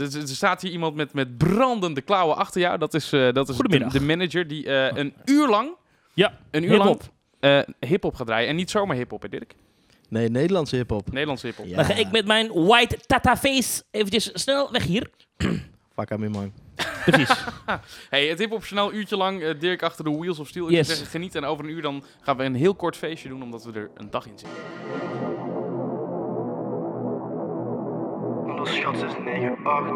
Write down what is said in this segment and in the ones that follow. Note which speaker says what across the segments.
Speaker 1: Er, er staat hier iemand met, met brandende klauwen achter jou. Dat is, eh, dat is de,
Speaker 2: Goedemiddag.
Speaker 1: de manager die eh, een uur lang,
Speaker 2: Ja,
Speaker 1: een uur lang
Speaker 2: hip-hop.
Speaker 1: eh, hip-hop gaat draaien. En niet zomaar hip-hop, hè, Dirk?
Speaker 3: Nee, Nederlandse hip-hop.
Speaker 1: Nederlandse hip-hop.
Speaker 3: Ja.
Speaker 2: Dan ga ik met mijn white tata face eventjes snel weg hier.
Speaker 3: Fuck aan me, man.
Speaker 2: Precies.
Speaker 1: Hey, het hip-hop journaal uurtje lang. Dirk achter de wheels of steel. Ik
Speaker 2: Yes.
Speaker 1: zeggen, geniet. En over een uur dan gaan we een heel kort feestje doen, omdat we er een dag in zitten.
Speaker 4: Onderschat 6, 9, 8.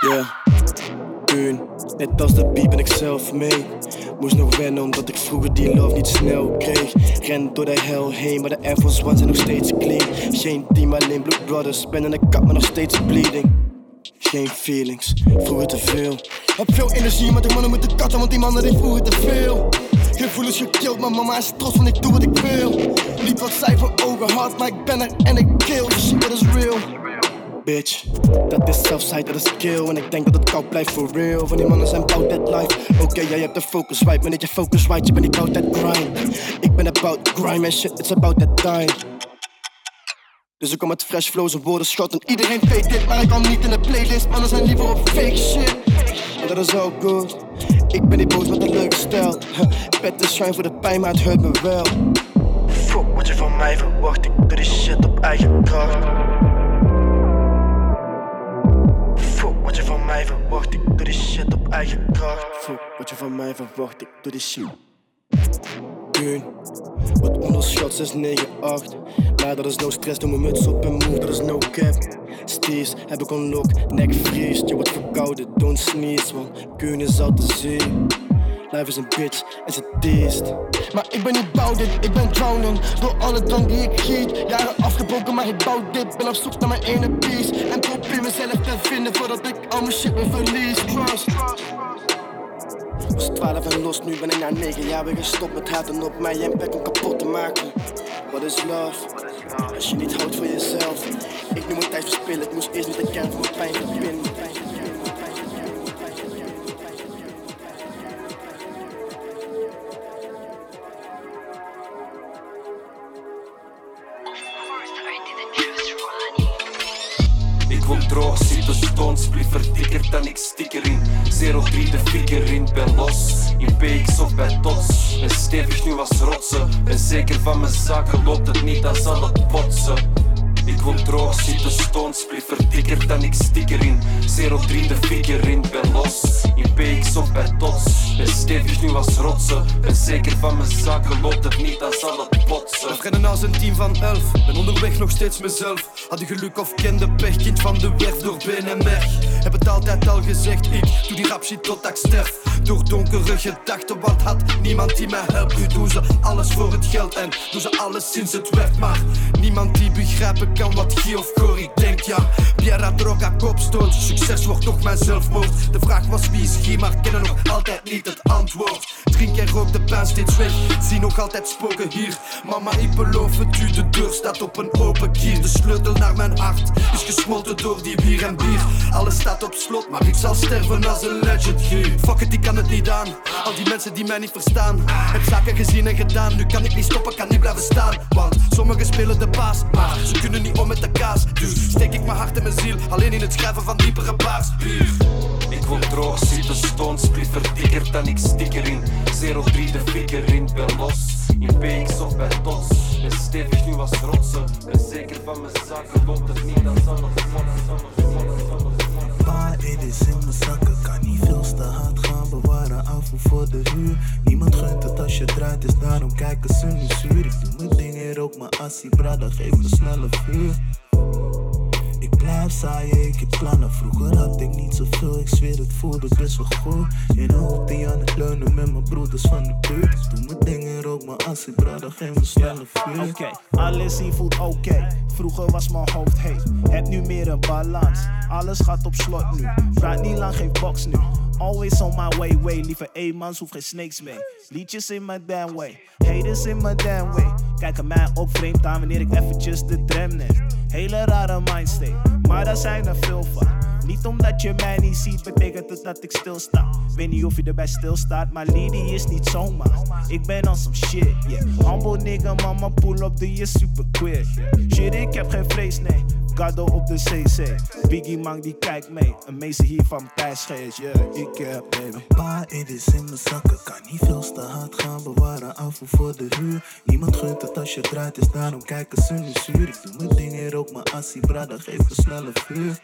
Speaker 4: Yeah, Kun, net als de beat ben ik zelf mee. Moest nog wennen omdat ik vroeger die love niet snel kreeg. Ren door de hel heen, maar de Air Force One zijn nog steeds clean. Geen team, alleen Blue Brothers. Ben in de kap, maar nog steeds bleeding. Geen feelings, vroeger te veel. Heb veel energie, maar de mannen moeten katten, want die mannen die vroeger te veel. Gevoelens gekild, maar mama is trots, want ik doe wat ik wil. Niet wat zij voor ogen had, maar ik ben er en ik kill. Shit, dat is real. Bitch, dat is self-side, dat is kill. En ik denk dat het koud blijft for real. Van die mannen zijn bout that life. Oké, jij hebt de focus right, maar niet je focus right. Je bent niet bout that grind. Ik ben about grime en shit, it's about that time. Dus ik kom met fresh flows en woorden schot En iedereen weet dit, maar ik kan niet in de playlist Mannen zijn liever op fake shit En dat is ook goed Ik ben die boos met een leuke stijl. Pet de schuin voor de pijn, maar het hurt me wel. Fuck wat je van mij verwacht Ik doe die shit op eigen kracht. Fuck wat je van mij verwacht Ik doe die shit op eigen kracht. Fuck wat je van mij verwacht Ik doe die shit Wat onderschat 6, 9, 8 Maar dat is no stress, doe mijn muts op en move, dat is no cap. Steers, heb ik unlock, nek vriest. Je wordt verkouden, don't sneeze Want Kun is al te zee Life is een bitch en ze teest Maar ik ben niet bouw dit, ik ben drowning. Door alle drank die ik giet Jaren afgebroken, maar ik bouw dit. Ben op zoek naar mijn ene piece. En probeer mezelf te vinden Voordat ik al mijn shit weer verlies. Trust was 12 en los, nu ben ik na 9 jaar weer gestopt met haten op mij en pek om kapot te maken. What is love? Als je niet houdt van jezelf. Ik noem het tijd verspillen, ik moest eerst niet kern van mijn pijn verbinden.
Speaker 5: Stevig nu als rotsen. Ben zeker van mijn zaken, loopt het niet, dan zal het botsen. Ik word droog, zit de stones, split verdikkerd dan ik stik erin 03 de figure in, ben los. In PX of bij Tots Ben stevig nu als rotsen Ben zeker van mijn zaken, loopt het niet, dan zal het botsen
Speaker 4: We rennen als een team van elf. Ben onderweg nog steeds mezelf. Hadden geluk of kende pech, kind van de werf door been en merg. Heb het altijd al gezegd, ik doe die rap shit tot ik sterf. Door donkere gedachten, want had niemand die mij helpt. Nu doen ze alles voor het geld en doen ze alles sinds het werd. Maar niemand die begrijpen kan wat Guy of Cory denkt, ja. Pierre droga kopstoot, succes wordt toch mijn zelfmoord. De vraag was wie is Guy, maar kennen nog altijd niet het antwoord. Drink en rook de pijn steeds weg, zie nog altijd spoken hier. Mama, ik beloof het u, de deur staat op een open kier. De sleutel naar mijn hart is gesmolten door die bier en bier. Alles staat op slot, maar ik zal sterven als een legend hier. Fuck it, ik kan het niet aan. Al die mensen die mij niet verstaan. Heb zaken gezien en gedaan, nu kan ik niet stoppen, kan niet blijven staan. Spelen de baas, maar ze kunnen niet om met de kaas. Dus steek ik mijn hart en mijn ziel, alleen in het schrijven van diepere. Hier.
Speaker 5: Ik word droog, zit de split verdikkerd dan ik stik erin 03 de figure in, ben los In PX of bij Tots Ben stevig nu als rotsen Ben zeker van mijn zaken, loopt het niet, dan zal het vlot
Speaker 6: Paar in mijn zakken, kan niet veel te hard gaan bewaren af voor de huur. Niemand gunt het als je draait, dus daarom kijken ze nu zuur. Ik doe mijn dingen, rook mijn assie, brada, geef me snelle vuur. Blijf saaien, ik heb plannen. Vroeger had ik niet zoveel, ik zweer het voelde best wel goed. In een hoop die aan het leunen met mijn broeders van de buurt. Doe mijn dingen, rook mijn assie, brada, geef me snelle vuur.
Speaker 7: Oké, alles hier voelt oké. Vroeger was mijn hoofd heet, heb nu meer een balans. Alles gaat op slot nu, praat niet lang, geen box nu. Always on my way, way. Liever eenmans, hoef geen snakes mee. Liedjes in mijn damn way, haters in mijn damn way. Kijken mij ook vreemd aan wanneer ik eventjes de tram neem. Hele rare mindstate, maar daar zijn er veel van. Niet omdat je mij niet ziet, betekent het dat ik stilsta. Weet niet of je erbij stilstaat, maar Lady is niet zomaar. Ik ben on some shit, yeah. Humble nigga, mama, pull up, doe je super quick. Shit, ik heb geen vlees, nee. Gado op de CC. Biggie man die kijkt mee. Een meester hier van Thijs Gees, yeah. Ik heb, baby.
Speaker 6: Pa, het is in mijn zakken, kan niet veel te hard gaan bewaren afval voor de huur. Niemand gunt het als je draait, dus daarom kijken ze nu zuur. Ik doe mijn dingen, rook mijn assie, brada, geef een snelle vuur.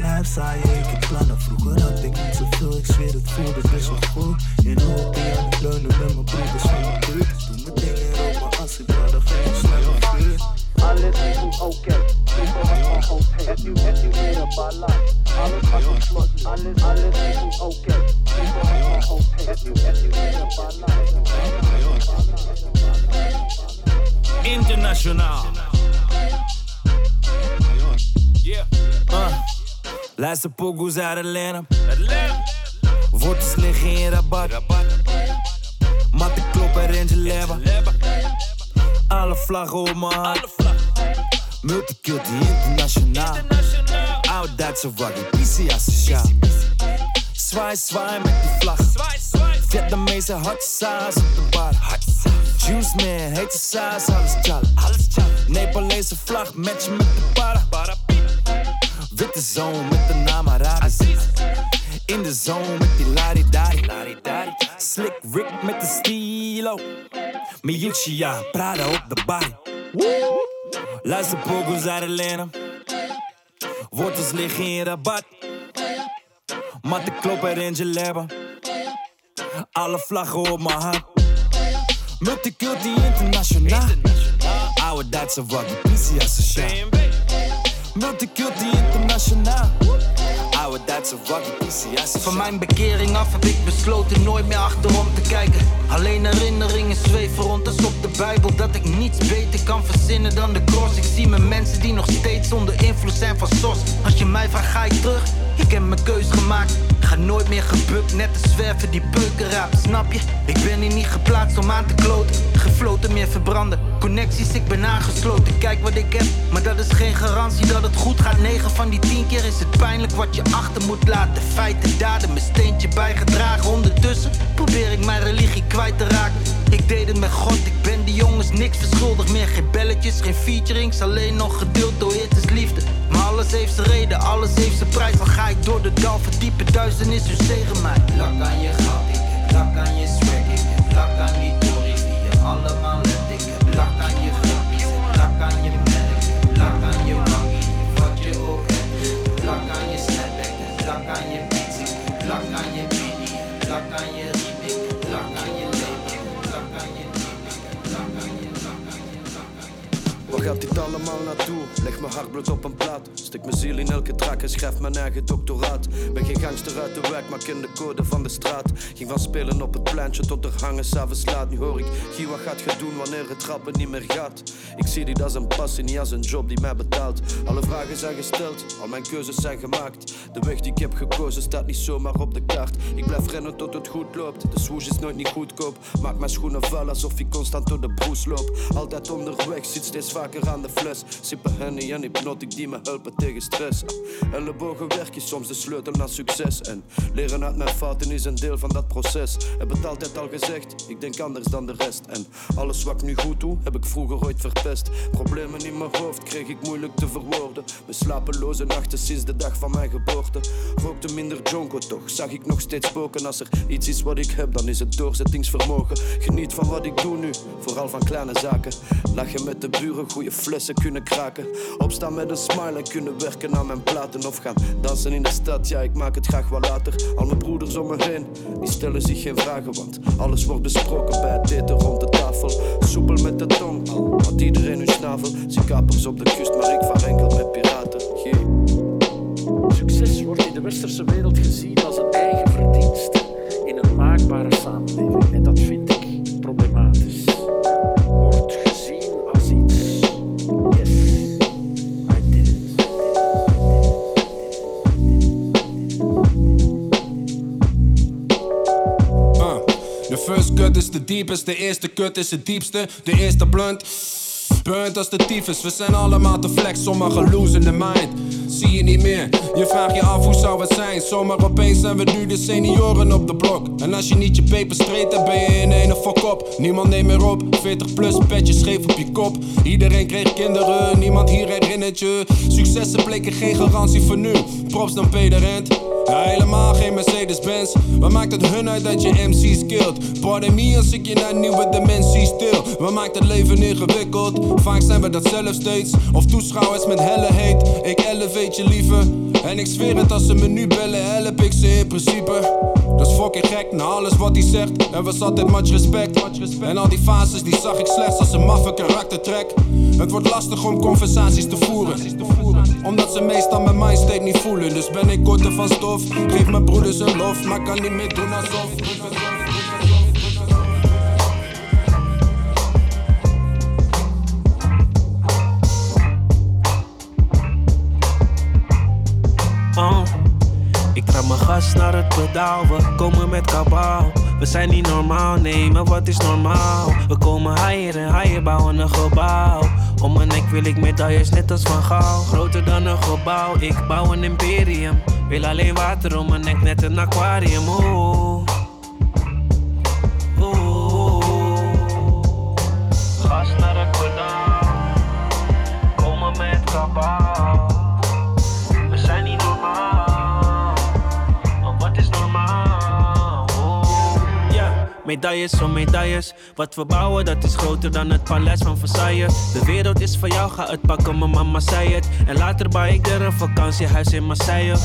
Speaker 6: Ik blijf saaien, ik heb plannen. Vroeger had ik niet zoveel, ik zweer het voelde best wel goed. In OP aan het leunen met mijn broeders van mijn buurt. Doe mijn dingen, rook mijn assie, brada, geef een snelle vuur.
Speaker 7: Alles is nu oké. Ik ben wat van hoofd heen. Het nu, het nu weer een balans. Alles gaat op slot. Alles, alles is nu oké. Ik ben wat van hoofd heen. Het nu, het nu weer een balans.
Speaker 5: Internationaal. Yeah. Uh. Luister pokoes uit Atlanta. Wortels liggen in rabat. Matten kloppen en Geneva. Alle vlaggen op mijn hand. Multiculti internationaal. Oud Duitse waggie, PC asociaal. Zwaai, zwaai met die vlag. Vietnamese hot saus op de bar. Juice man, hete saus, alles jolly. Nepalese vlag, matchen met de para. Witte zoon met de naam Arabisch. In de zone met die laridari. Slick Rick met de stilo. Miyuchi, ja, Prada op de bar. Luister pokoes uit Atlanta. Wortels liggen in rabat. Matten kloppen in Geneva. Alle vlaggen op mijn hand. Multiculti internationaal. Oude Duitse waggie, PC asociaal. Multiculti internationaal. Oude Duitse waggie.
Speaker 8: Van mijn bekering af heb ik besloten nooit meer achterom te kijken. Alleen herinneringen zweven rond als op de Bijbel. Dat ik niets beter kan verzinnen dan de cross. Ik zie mijn mensen die nog steeds onder invloed zijn van SOS. Als je mij vraagt, ga ik terug? Ik heb mijn keus gemaakt. Ga nooit meer gebukt, net te zwerven die beuken raap. Snap je? Ik ben hier niet geplaatst om aan te kloten. Gefloten meer verbranden. Connecties, ik ben aangesloten. Kijk wat ik heb, maar dat is geen garantie dat het goed gaat. 9 van die 10 keer is het pijnlijk wat je achter moet laten. Feiten, daden, mijn steentje bijgedragen. Ondertussen probeer ik mijn religie kwijt te raken. Ik deed het met God, ik ben die jongens niks verschuldigd meer. Geen belletjes, geen featurings, alleen nog geduld door het is liefde. Alles heeft zijn reden, alles heeft zijn prijs. Dan ga ik door de dal verdiepen, duisternis dus tegen mij. Lak aan je gat, ik lak aan je swag, ik lak aan die tories die je allemaal
Speaker 9: gaat dit allemaal naartoe? Leg mijn hartbloed op een plaat. Stik mijn ziel in elke track en schrijf mijn eigen doctoraat. Ben geen gangster uit de wijk, maar ken de code van de straat. Ging van spelen op het pleintje tot er hangen s'avonds laat. Nu hoor ik, Gie, wat gaat je doen wanneer het trappen niet meer gaat? Ik zie dit als een passie, niet als een job die mij betaalt. Alle vragen zijn gesteld, al mijn keuzes zijn gemaakt. De weg die ik heb gekozen staat niet zomaar op de kaart. Ik blijf rennen tot het goed loopt. De swoosh is nooit niet goedkoop. Maak mijn schoenen vuil alsof ik constant door de broes loop. Altijd onderweg, zit steeds vaker aan de fles. Sippen henny en hypnotic die me helpen tegen stress. Ellebogen werk is soms de sleutel naar succes. En leren uit mijn fouten is een deel van dat proces. Heb het altijd al gezegd, ik denk anders dan de rest. En alles wat ik nu goed doe, heb ik vroeger ooit verpest. Problemen in mijn hoofd kreeg ik moeilijk te verwoorden. Mijn slapeloze nachten sinds de dag van mijn geboorte. Rookte minder jonko toch, zag ik nog steeds spoken. Als er iets is wat ik heb, dan is het doorzettingsvermogen. Geniet van wat ik doe nu, vooral van kleine zaken. Lachen met de buren, goede flessen kunnen kraken. Opstaan met een smile en kunnen werken aan mijn platen. Of gaan dansen in de stad, ja ik maak het graag wat later. Al mijn broeders om me heen, die stellen zich geen vragen. Want alles wordt besproken bij het eten rond de tafel. Soepel met de tong, had iedereen hun snavel. Zie kapers op de kust, maar ik vaar enkel met piraten.
Speaker 10: Succes wordt in de westerse wereld gezien als een eigen verdienste in een maakbare samenleving. En dat vind
Speaker 11: de de eerste kut is het diepste. De eerste blunt, burnt als de tyfus. We zijn allemaal te flex, sommigen losing the mind. zie je niet meer. Je vraagt je af hoe zou het zijn. Zomaar opeens zijn we nu de senioren op de blok. En als je niet je peper streed, dan ben je in een fuck op. Niemand neemt meer op. 40 plus, petje scheef op je kop. Iedereen kreeg kinderen, niemand hier herinnert je. Successen bleken geen garantie voor nu. Props dan Peter Rent. Helemaal geen Mercedes-Benz. Wat maakt het hun uit dat je MC's killt? Pardon me als ik je naar nieuwe dimensies stil. Wat maakt het leven ingewikkeld? Vaak zijn we dat zelf steeds. Of toeschouwers met helle heet. Ik elevate je liever. En ik zweer het als ze me nu bellen, help ik ze in principe. Dat is fucking gek, na alles wat hij zegt. Er was altijd much respect. En al die fases die zag ik slechts als een maffe karaktertrek. Het wordt lastig om conversaties te voeren. Omdat ze meestal mijn mindstate niet voelen. Dus ben ik korter van stof. Geef mijn broeders een lof, maar kan niet meer doen alsof.
Speaker 12: Mijn gas naar het pedaal, we komen met kabaal. We zijn niet normaal, nee, maar wat is normaal? We komen higher en higher, bouwen een gebouw. Om mijn nek wil ik medailles, net als van Gaal. Groter dan een gebouw, ik bouw een imperium. Wil alleen water om mijn nek, net een aquarium. Oeh. Medailles om medailles. Wat we bouwen, dat is groter dan het paleis van Versailles. De wereld is voor jou, ga het pakken, mijn mama zei het. En later bouw ik er een vakantiehuis in Marseille.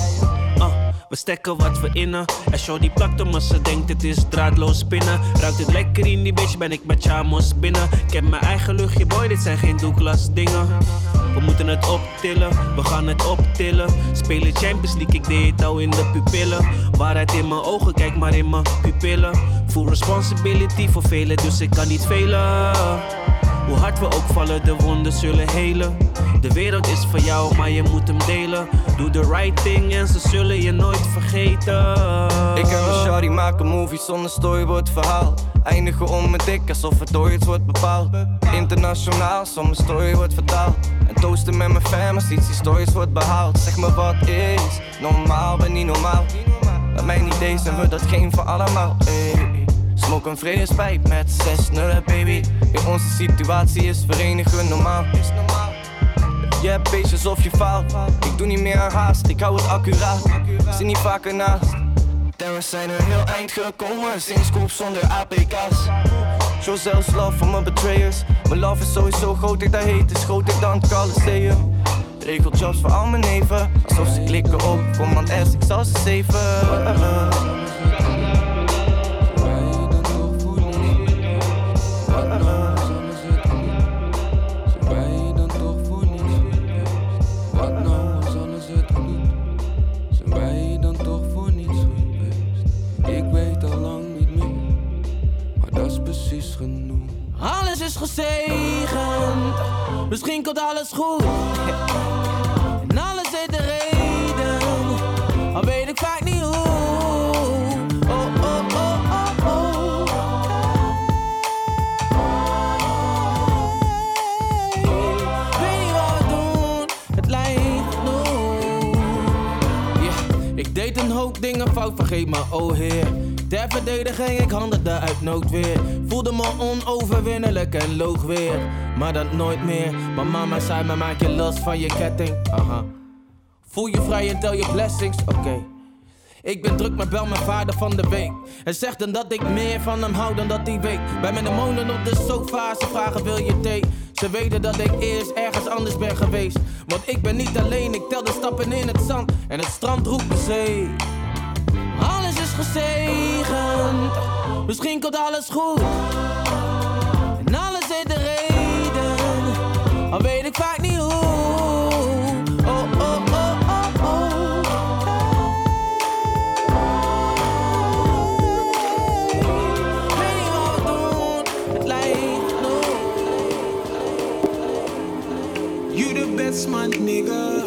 Speaker 12: Ah, we stekken wat we innen. En show die plakt om als ze denkt het is draadloos spinnen. Ruikt het lekker in die bitch, ben ik met Chamos binnen. Ik heb mijn eigen luchtje, boy, dit zijn geen Douglas dingen. We moeten het optillen, we gaan het optillen. Spelen Champions League, ik deed het al in de pupillen. Waarheid in mijn ogen, kijk maar in mijn pupillen. Full responsibility voor velen, dus ik kan niet velen. Hoe hard we ook vallen, de wonden zullen helen. De wereld is voor jou, maar je moet hem delen. Doe the right thing en ze zullen je nooit vergeten.
Speaker 13: Ik en mijn shawty maken movies zonder storyboard verhaal. Eindigen om mijn dik alsof het door iets wordt bepaald. Internationaal, soms story wordt vertaald. En toasten met mijn fam als iets historisch wordt behaald. Zeg me wat is normaal, ben niet normaal. Bij mij niet deze en we dat geen voor allemaal. Ey. Smoke een vredespijp met zes nullen, baby. In onze situatie is verenigen normaal. Is normaal. Je hebt beestjes of je faalt. Ik doe niet meer aan haast, ik hou het accuraat. Zit niet vaker naast. En we zijn een heel eind gekomen sinds koop zonder APK's. Show zelfs love voor mijn betrayers. Mijn love is sowieso ik daar heet is groter dan het Coliseum. Regel jobs voor al mijn neven, alsof ze klikken op Command S, ik zal ze zeven.
Speaker 14: Alles is
Speaker 15: gezegend, misschien komt alles goed. En alles heeft de reden, al weet ik vaak niet hoe. Ik deed een hoop dingen fout, vergeet me, oh heer. Ter verdediging, ik handelde uit noodweer. Voelde me onoverwinnelijk en loog weer. Maar dat nooit meer. Mijn mama zei me, maak je los van je ketting. Aha. Voel je vrij en tel je blessings, oké. Ik ben druk, maar bel mijn vader van de week. En zegt dan dat ik meer van hem hou dan dat hij weet. Bij mijn demonen op de sofa, ze vragen wil je thee. Ze weten dat ik eerst ergens anders ben geweest. Want ik ben niet alleen, ik tel de stappen in het zand. En het strand roept de zee. Gezegend, misschien komt alles goed. En alles heeft de reden, al weet ik vaak niet hoe.
Speaker 16: You the best man, nigga.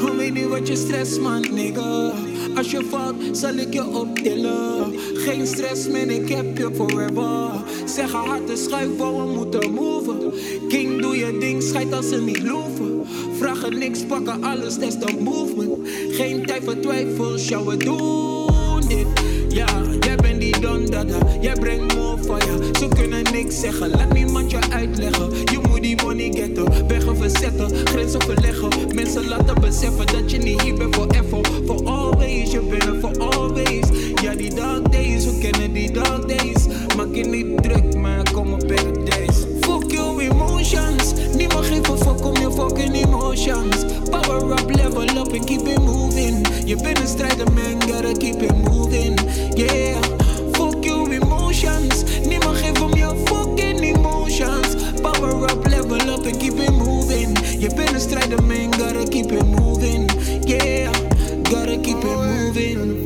Speaker 16: Hoe weet niet wat je stress, man, nigga. Als je valt, zal ik je optillen. Geen stress, man, ik heb je forever. Zeg harde schuif, waar we moeten move. King, doe je ding, scheid als ze niet loeven. Vragen niks, pakken alles, that's the movement. Geen tijd voor twijfels, ja we doen dit. Ja, jij bent die don dada, jij brengt more fire. Ze kunnen niks zeggen, laat niemand je uitleggen. Je moet die money wegen verzetten, grenzen verleggen. Mensen laten beseffen dat je niet hier bent forever. For always, je bent er for always. Ja, die dark days, we kennen die dark days. Maak je niet druk, maar kom op better. Fuck your emotions, niemand geeft een fuck om je fucking emotions. Power up, level up and keep it moving. Je bent een strijder, man, gotta keep it moving. Yeah, up and keep it moving. Je bent een strijder, man, gotta keep it moving. Yeah, gotta keep it moving.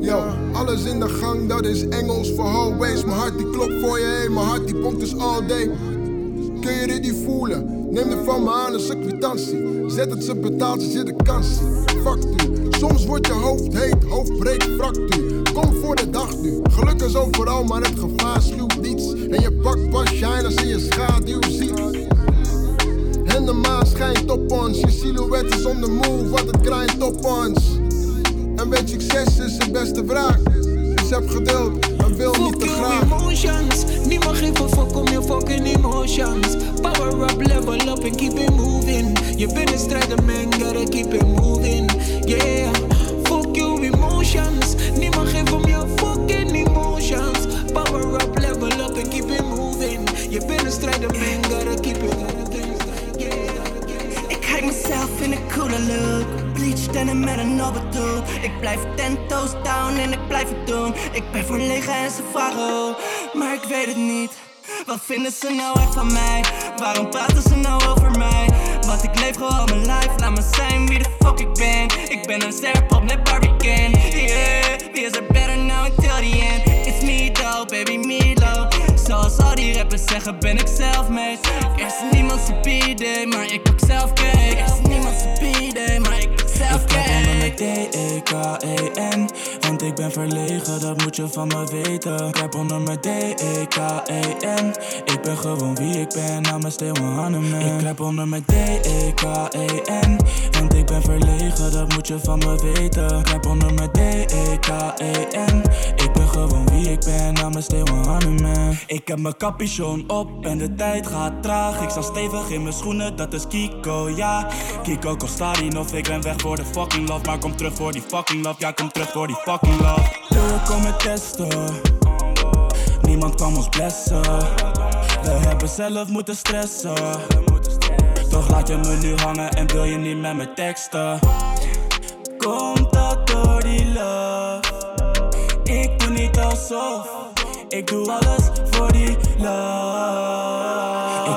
Speaker 17: Yo, alles in de gang, dat is Engels voor always. Mijn hart die klopt voor je heen, mijn hart die pompt dus all day. Kun je dit niet voelen? Neem het van me aan een kwitantie. Zet het, ze betaalt, ze zit de kans. Fuck u. Soms wordt je hoofd heet, hoofd breekt, fractuur. Kom voor de dag nu. Geluk is overal, maar het gevaar schuwt niets. En je pakt pas shine als je je schaduw ziet. En de maan schijnt op ons. Je silhouet is on the move, wat het krijgt op ons. En weet succes is de beste vraag. Dus heb geduld en wil niet te graag.
Speaker 16: emotions. Niemand geeft een fuck om je fucking emotions. Power up, level up and keep it moving. Je bent een strijder, man, gotta keep it moving. Yeah, fuck your emotions. Niemand geeft om je fucking emotions. Power up, level up and keep it moving. Je bent een strijder, man, gotta keep it moving.
Speaker 2: Ik kijk mezelf in een coole look. Bleach denim met een doel. Ik blijf ten toes down en ik Ik ben verlegen en ze vragen maar ik weet het niet. Wat vinden ze nou echt van mij? Waarom praten ze nou over mij? Want ik leef gewoon mijn life, laat me zijn wie de fuck ik ben. Ik ben een sterpop, net Barbie Ken. Yeah, wie is er better now until the end? It's me though, baby Milo. Zoals al die rappers zeggen ben ik self-made Er is niemand stupide, maar ik pak zelf cake Er is niemand stupide, maar ik pak zelf
Speaker 18: Ik mijn D-E-K-E-N Want ik ben verlegen, dat moet je van me weten. Ik heb onder mijn D-E-K-E-N Ik ben gewoon wie ik ben, namens Steeuwen Hanneman Ik heb onder mijn D-E-K-E-N Want ik ben verlegen, dat moet je van me weten. Ik heb onder mijn D-E-K-E-N Ik ben gewoon wie ik ben, namens Steeuwen Hanneman Ik heb mijn capuchon op en de tijd gaat traag. Ik sta stevig in mijn schoenen, dat is Kiko, ja. Kiko Kostarin of ik ben weg voor de fucking love Maar kom terug voor die fucking love, ja kom terug voor die fucking love. We komen testen? Niemand kwam ons blessen. We hebben zelf moeten stressen. Toch laat je me nu hangen en wil je niet met me teksten. Komt dat door die love? Ik doe niet alsof. Ik doe alles voor die love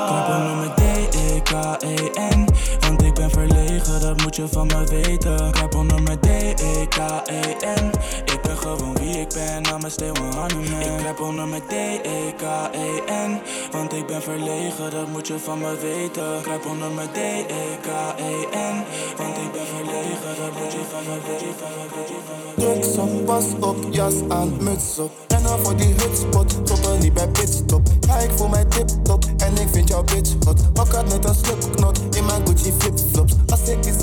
Speaker 18: moet je van me weten heb onder mijn D-E-K-E-N Ik ben gewoon wie ik ben, namens Steeuwen Hanneman Ik heb onder mijn D-E-K-E-N Want ik ben verlegen, dat moet je van me weten heb onder mijn D-E-K-E-N Want ik ben verlegen, dat moet je van me weten
Speaker 19: Drugs op, pas op, jas aan, muts op. Rennen voor die hutspot, stoppen niet bij pitstop. Ja, ik voel mij tip-top en ik vind jou bitch hot. Pak net een slipknot in mijn Gucci flipflops. Als ik pak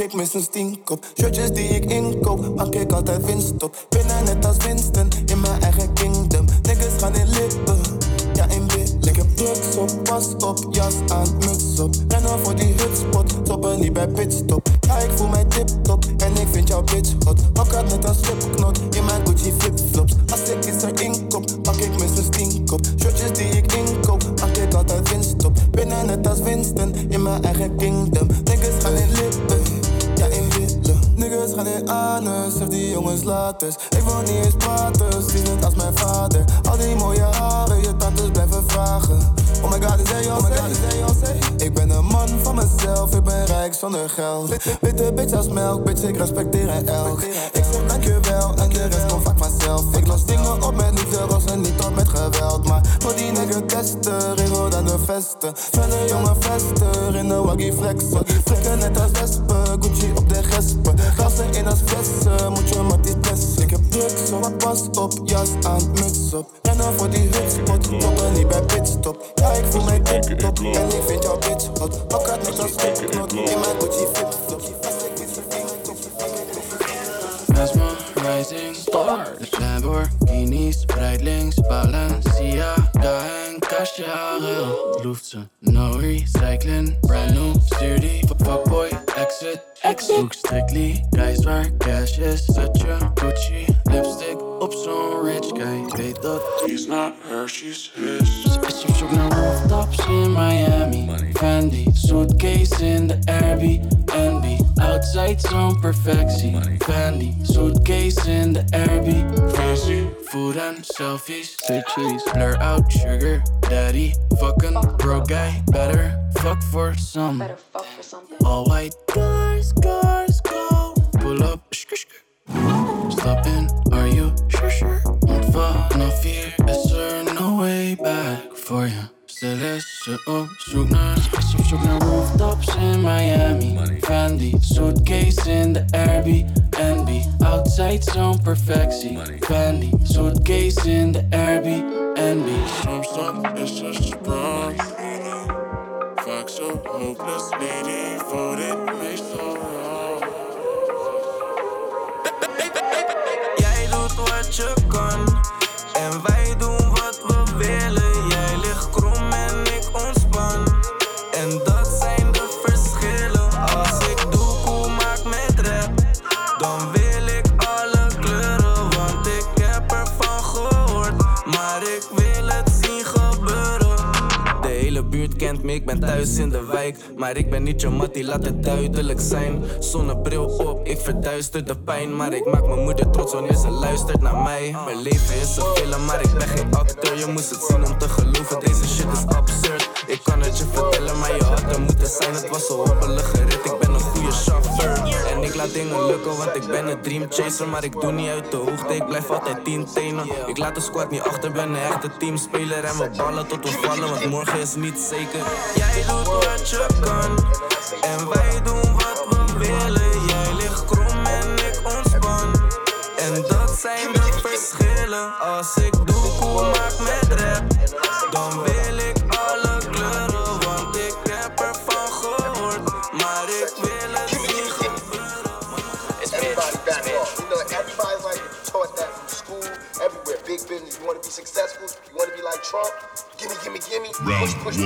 Speaker 19: ik minstens tien kop. Shirtjes die ik inkoop, pak ik altijd winst op. Binnen net als Winston, in mijn eigen kingdom. Niggas gaan in lippen, ja in billen. Ik heb drugs op, pas op, jas aan, muts op. Rennen voor die hutspot, stoppen niet bij pitstop. Ja, ik voel mij tip-top en ik vind jou bitch hot. Pak het net als slipknot in mijn Gucci flipflops. Als ik iets erin kop, pak ik minstens tien kop. Shirtjes die ik inkoop, pak ik altijd winst op. Binnen net als Winston, in mijn eigen kingdom. Niggas gaan in lippen. Niggas gaan in anus, zeg die jongens laat eens. Ik wil niet eens praten, zie net als mijn vader. Al die mooie haren, je tantes blijven vragen. Oh my god, is hij oh my god, is hij Ik ben een man van mezelf, ik ben rijk zonder geld. Wit- Witte bitch als melk, bitch, ik respecteer een elk. Ik zeg dankjewel en de rest komt vaak vanzelf. Ik los dingen op met liefde, was er niet op met geweld. Maar voor die nigger testen, regel dan de vesten. Snelle jonge vester in de waggy flexen. Flikken net als wespen, Gucci op de gespen. Gassen in als flessen, Brits op, jas aan, muts op. Rennen voor die hutspot, stoppen niet bij pitstop. Ja, ik voel mij tip-top en ik vind bitch hot. Pak het net als slipknot in mijn Gucci flip-flop.
Speaker 20: Mesmerizing stars Lamborghinis, Breitling, Balenciaga en Cacharel Loefse, no recycling, brand new, stuur die Fuckboy, exit, exit Zoek strictly, guys waar cash is Zet je Gucci, lipstick. Op zo'n rich guy Weet dat he's not her, she's his Ze is op zoek naar rooftops in Miami. Fendi, suitcase in de Airbnb. Outside zo'n perfectie Fendi, suitcase in de Airbnb. Fancy, food and selfies. Say cheese, blur out sugar Daddy, fucking bro guy. Better fuck for some. Better fuck for something. All white cars, cars, go. Pull up, shk, shk. Stop in, are you? Sure, sure? Want vanaf hier is er no way back voor je Stel is ze op zoek naar Is op zoek naar rooftops in Miami. Fendi, suitcase in de Airbnb. Outside zo'n perfectie Fendi, suitcase in de Airbnb. Soms dan is ze sprang Vaak zo hopeless, lady, voor dit meestal
Speaker 21: doet wat je kan en wij me, ik ben thuis in de wijk. Maar ik ben niet je mattie, laat het duidelijk zijn. Zonnebril op, ik verduister de pijn. Maar ik maak mijn moeder trots wanneer ze luistert naar mij. Mijn leven is een film, maar ik ben geen acteur. Je moest het zien om te geloven, deze shit is absurd. Ik kan het je vertellen, maar je had er moeten zijn. Het was een hoppelige rit, ik ben een goede chauffeur. En ik laat dingen lukken, want ik ben een dream chaser. Maar ik doe niet uit de hoogte, ik blijf altijd tien tenen. Ik laat de squad niet achter, ben een echte teamspeler. En we ballen tot we vallen, want morgen is niet zeker. Jij doet wat je kan, en wij doen wat we willen. Jij ligt krom en ik ontspan. En dat zijn de verschillen. Als ik
Speaker 22: Crush, crush.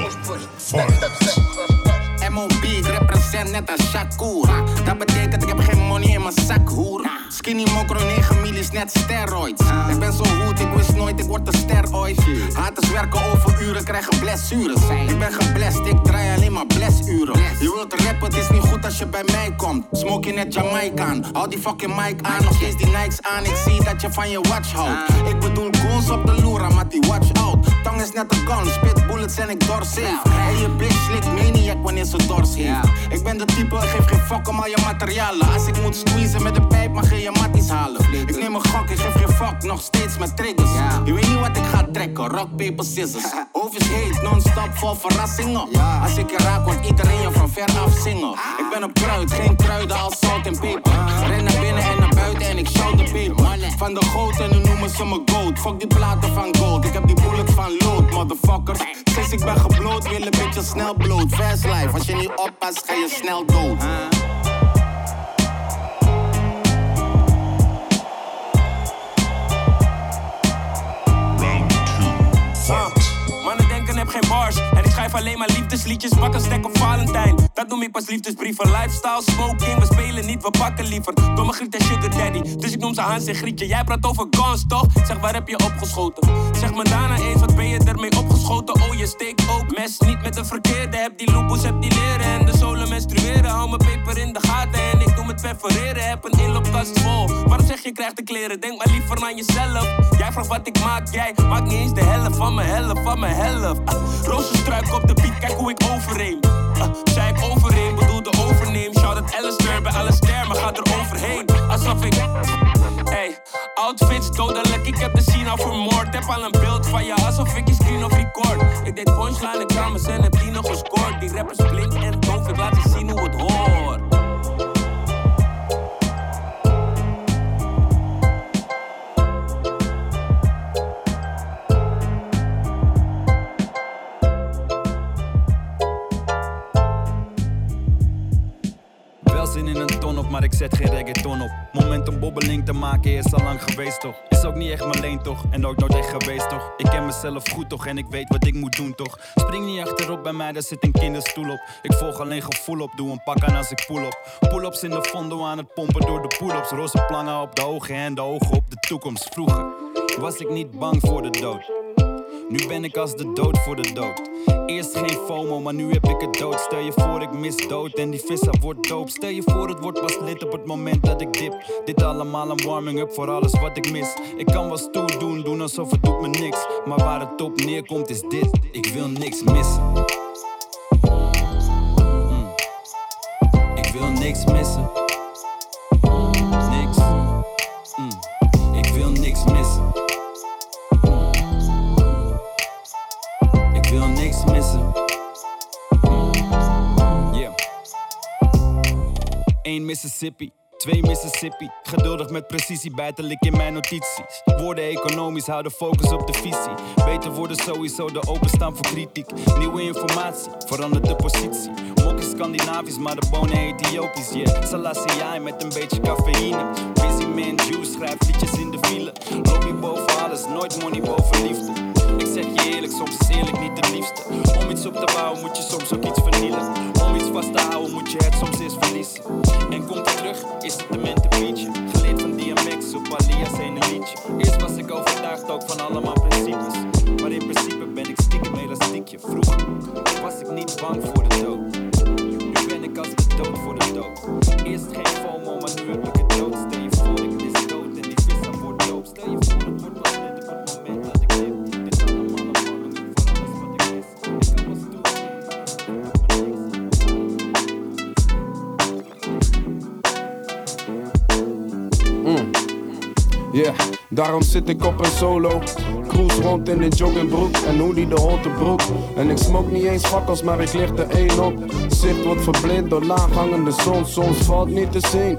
Speaker 23: MOB, ik represent net als Shakur. Dat betekent ik heb geen money in mijn zak, hoer. Skinny mokro 9 mil is net steroids. Ik ben zo goed, ik wist nooit, ik word een ster ooit. Haters werken over uren, krijgen blessures. Ik ben geblest, ik draai alleen maar blessuren. Je wilt rappen, het is niet goed als je bij mij komt. Smoke je net Jamaican, hou die fucking mic aan. Nog steeds die Nikes aan, ik zie dat je van je watch houdt. Ik bedoel goons op de loera, maar die watch out. Is net een gun, spit bullets en ik doorsafe. En je bitch slikt maniac wanneer ze dors heeft. Ik ben de type, geef geen fuck om al je materialen. Als ik moet squeezen met de pijp, mag je je matties halen. Ik neem een gok, ik geef geen fuck, nog steeds met triggers. Je weet niet wat ik ga trekken, rock, paper, scissors. Overs heet, non-stop vol verrassingen. Als ik je raak, wordt iedereen je van ver af zingen. Ik ben een kruid, geen kruiden als zout en peper. Ren naar binnen en naar en ik shout de peper. Van de goot en nu noemen ze me goat. Fuck die platen van gold, ik heb die bullets van lood, motherfuckers. Sinds ik ben gebloot, wil een beetje snel bloot. Fast life, als je niet oppast, ga je snel dood.
Speaker 24: Denken heb En ik schrijf alleen maar liefdesliedjes Pak een stek op Valentijn. Dat noem ik pas liefdesbrieven. Lifestyle, smoking, we spelen niet, we pakken liever. Domme griet en sugar daddy. Dus ik noem ze Hans en Grietje. Jij praat over guns toch? Zeg waar heb je opgeschoten? Zeg me daarna eens, wat ben je ermee opgeschoten? Oh je steekt ook mes, niet met de verkeerde. Heb die loopers, heb die leren En de zolen menstrueren. Hou mijn peper in de gaten en ik doe het perforeren. Heb een inloopkast vol je krijgt de kleren? Denk maar liever aan jezelf. Jij vraagt wat ik maak, jij maakt niet eens de helft van mijn helft van mijn helft. Ah, Rozenstruik op de beat, kijk hoe ik overheen ah, Zei ik overheen, bedoelde overneem. Shout out Alistair bij Alistair, maar gaat er overheen. Alsof ik Hey, outfits dodelijk, ik heb de al vermoord. Heb al een beeld van je alsof ik je screen of record. Ik deed punchline, ik drums en heb die nog gescoord. Die rappers blink en doof, ik laat je zien hoe het hoort
Speaker 25: zet geen reggaeton op. Moment om bobbeling te maken is al lang geweest toch? Is ook niet echt mijn leen toch? En ook nooit echt geweest toch? Ik ken mezelf goed toch? En ik weet wat ik moet doen toch? Spring niet achterop bij mij, daar zit een kinderstoel op. Ik volg alleen gevoel op, doe een pak aan als ik pull op. Pull-ups in de fondo aan het pompen door de pull-ups. Roze plangen op de ogen en de ogen op de toekomst. Vroeger was ik niet bang voor de dood. Nu ben ik als de dood voor de dood. Eerst geen FOMO, maar nu heb ik het dood. Stel je voor ik mis dood en die vissa wordt doop. Stel je voor het wordt pas lid op het moment dat ik dip. Dit allemaal een warming up voor alles wat ik mis. Ik kan wel stoer doen, doen alsof het doet me niks. Maar waar het op neerkomt is dit, ik wil niks missen. Mm. Ik wil niks missen. 1 Mississippi. 2 Mississippi, geduldig met precisie bijtel ik in mijn notities. Woorden economisch, houden focus op de visie. Beter worden sowieso de openstaan voor kritiek. Nieuwe informatie, verandert de positie. Mok is Scandinavisch, maar de bonen Ethiopisch. Yeah, Selassie met een beetje cafeïne. Busy man, juice, schrijft liedjes in de file. Lobby boven alles, nooit money boven liefde. Zeg je eerlijk, soms is eerlijk niet het liefste. Om iets op te bouwen moet je soms ook iets vernielen. Om iets vast te houden moet je het soms eens verliezen. En komt terug, is het de mente beatje. Geleerd van DMX op Alias ene liedje. Eerst was ik overtuigd ook van allemaal principes. Maar in principe ben ik stiekem elastiekje. Vroeger was ik niet bang voor de dood. Nu ben ik als de dood voor de dood. Eerst geen FOMO, maar nu heb ik het dood. Stel je voor ik mis dood en die vissa wordt doop. Stel je voor
Speaker 11: Daarom zit ik op een solo. Cruise rond in de joggingbroek en hoodie de holte broek. En ik smoke niet eens fakkels, maar ik lig er één op. Zicht wordt verblind door laaghangende zon, soms valt niet te zien.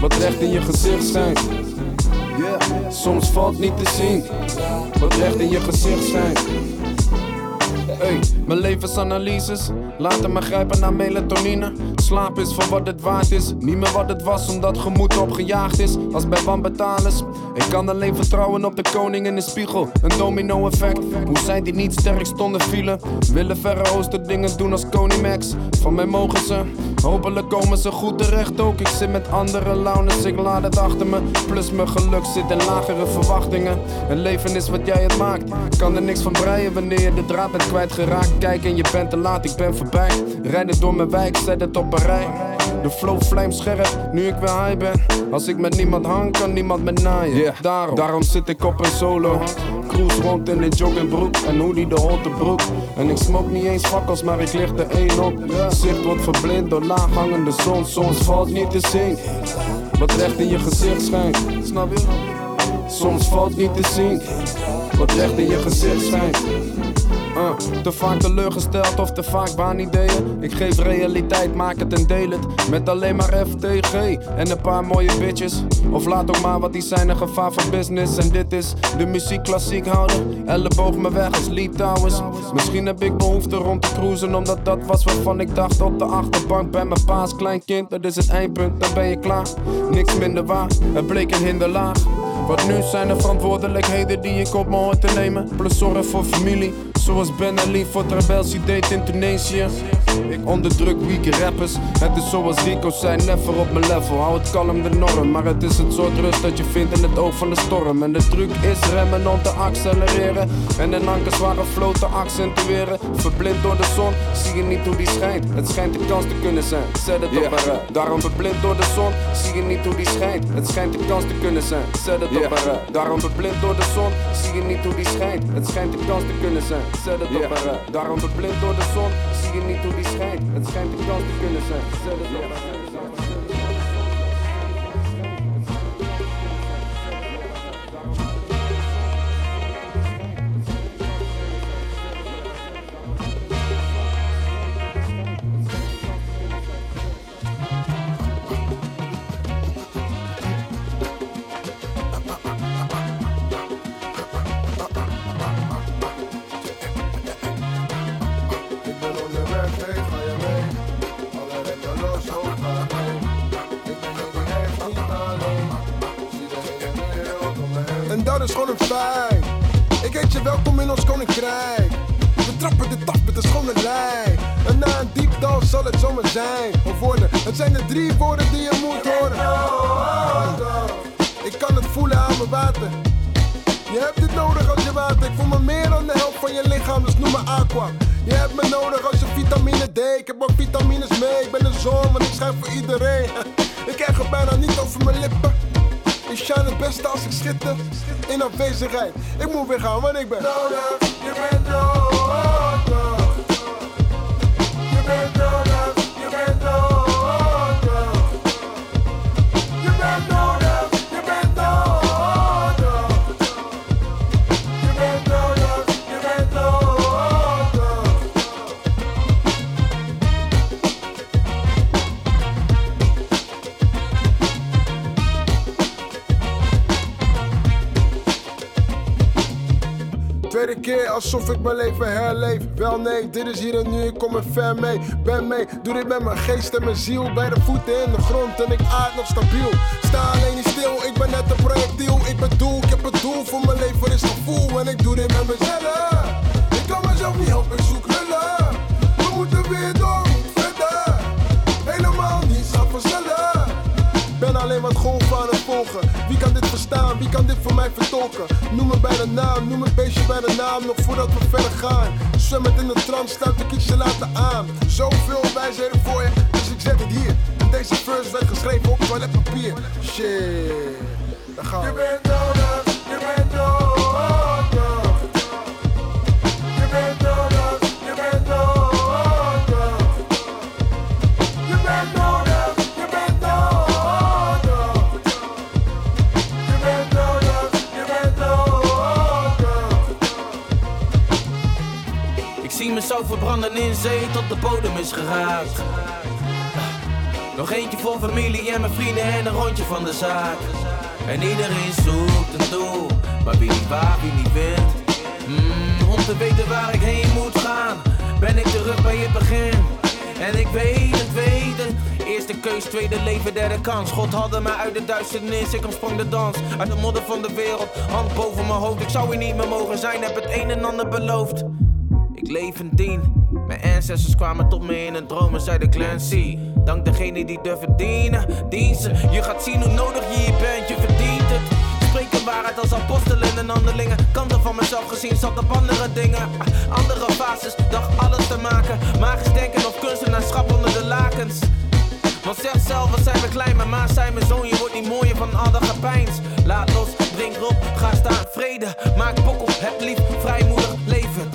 Speaker 11: Wat recht in je gezicht. Yeah, soms valt niet te zien. Wat recht in je gezicht schijnt. Hey, mijn levensanalyses laten me grijpen naar melatonine. Slaap is voor wat het waard is, niet meer wat het was omdat gemoed opgejaagd is. Als bij wanbetalers, ik kan alleen vertrouwen op de koning in de spiegel. Een domino effect, hoe zij die niet sterk stonden vielen. Willen verre oosten dingen doen als Koning Max. Van mij mogen ze, hopelijk komen ze goed terecht ook. Ik zit met andere launes, ik laat het achter me. Plus mijn geluk zit in lagere verwachtingen. Een leven is wat jij het maakt. Kan er niks van breien wanneer je de draad bent kwijtgeraakt. Kijk en je bent te laat, ik ben voorbij. Rijden door mijn wijk, zet het op een rij. De flow vlijmscherp, nu ik weer high ben. Als ik met niemand hang, kan niemand me naaien. Daarom, daarom zit ik op een solo. Cruise rond in de joggingbroek en hoodie de holte broek. En ik smoke niet eens fakkels, maar ik lig er één op. Zicht wordt verblind door laaghangende zon, soms valt niet te zien. Wat recht in je gezicht schijnt, snap je? Soms valt niet te zien. Wat recht in je gezicht schijnt. Uh, te vaak teleurgesteld of te vaak waanideeën. Ik geef realiteit, maak het en deel het. Met alleen maar FTG en een paar mooie bitches. Of laat ook maar wat die zijn een gevaar voor business. En dit is de muziek klassiek houden. Elleboog me weg als Lee Towers. Misschien heb ik behoefte rond te cruisen, omdat dat was waarvan ik dacht op de achterbank bij mijn paas. Klein kind, dat is het eindpunt, dan ben je klaar. Niks minder waar, het bleek een hinderlaag. Wat nu zijn de verantwoordelijkheden die ik op me hoor te nemen. Plus zorgen voor familie, zoals Ben Ali voor rebelsie deed in Tunesië. Ik onderdruk weak rappers. Het is zoals Rico zei, never op mijn level. Hou het kalm de norm, maar het is het soort rust dat je vindt in het oog van de storm. En de truc is remmen om te accelereren. En een ankerzware flow te accentueren. Verblind door de zon, zie je niet hoe die schijnt. Het schijnt de kans te kunnen zijn, zet het op een rij. Daarom verblind door de zon, zie je niet hoe die schijnt. Het schijnt de kans te kunnen zijn, zet het op een rij. Daarom verblind door de zon, zie je niet hoe die schijnt. Het schijnt de kans te kunnen zijn, zet het op een rij. Daarom verblind door de zon, zie je niet hoe die schijnt. Het schijnt de kans te kunnen zijn,
Speaker 17: En dat is gewoon een feit. Ik heet je welkom in ons koninkrijk. We trappen de tap met een schone lijn. En na een diep dal zal het zomaar zijn. Of worden, het zijn de drie woorden die je moet horen. Ik kan het voelen aan mijn water. Je hebt dit nodig als je water. Ik voel me meer dan de helft van je lichaam, dus noem me aqua. Je hebt me nodig als je vitamine D. Ik heb ook vitamines mee. Ik ben een zon, want ik schrijf voor iedereen. Ik krijg er bijna niet over mijn lippen. Ik shine het beste als ik schitter in afwezigheid. Ik moet weer gaan, want ik ben nodig. Je bent. Alsof ik mijn leven herleef. Wel nee, dit is hier en nu, ik kom er ver mee. Ben mee, doe dit met mijn geest en mijn ziel. Bij de voeten in de grond en ik aard nog stabiel. Sta alleen niet stil, ik ben net een projectiel. Ik bedoel, ik heb het doel voor mijn leven is gevoel. En ik doe dit met mezelf. Ik kan mezelf niet helpen, ik zoek lullen. We moeten weer door, Wie kan dit voor mij vertolken? Noem me bij de naam, noem het beestje bij de naam. Nog voordat we verder gaan. Zwemmend in de trance, ik iets te laten aan. Zoveel wijsheden voor je, dus ik zet het hier. En deze verse werd geschreven op toiletpapier. Shit, daar gaan we.
Speaker 15: Verbranden in zee tot de bodem is geraakt. Nog eentje voor familie en mijn vrienden en een rondje van de zaak. En iedereen zoekt een doel, maar wie niet waar, wie niet wint. Mm, om te weten waar ik heen moet gaan, ben ik terug bij het begin. En ik weet het, weet het. Eerste keus, tweede leven, derde kans. God hadde mij uit de duisternis, ik omsprong de dans. Uit de modder van de wereld, hand boven mijn hoofd. Ik zou hier niet meer mogen zijn, heb het een en ander beloofd. Ik leef en dien. Mijn ancestors kwamen tot me in een droom en zeiden Clancy. Dank degene die durven dienen, diensten. Je gaat zien hoe nodig je hier bent, je verdient het. Spreek de waarheid als apostelen en handelingen. Kanten van mezelf gezien zat op andere dingen. Andere fases, dacht alles te maken. Magisch denken of kunstenaarschap onder de lakens. Want zeg zelf, wat zijn we klein, maar ma zei mijn zoon, je wordt niet mooier van al dat gepeins. Laat los, drink op, ga staan, vrede. Maak pokkel, heb lief, vrijmoedig leven.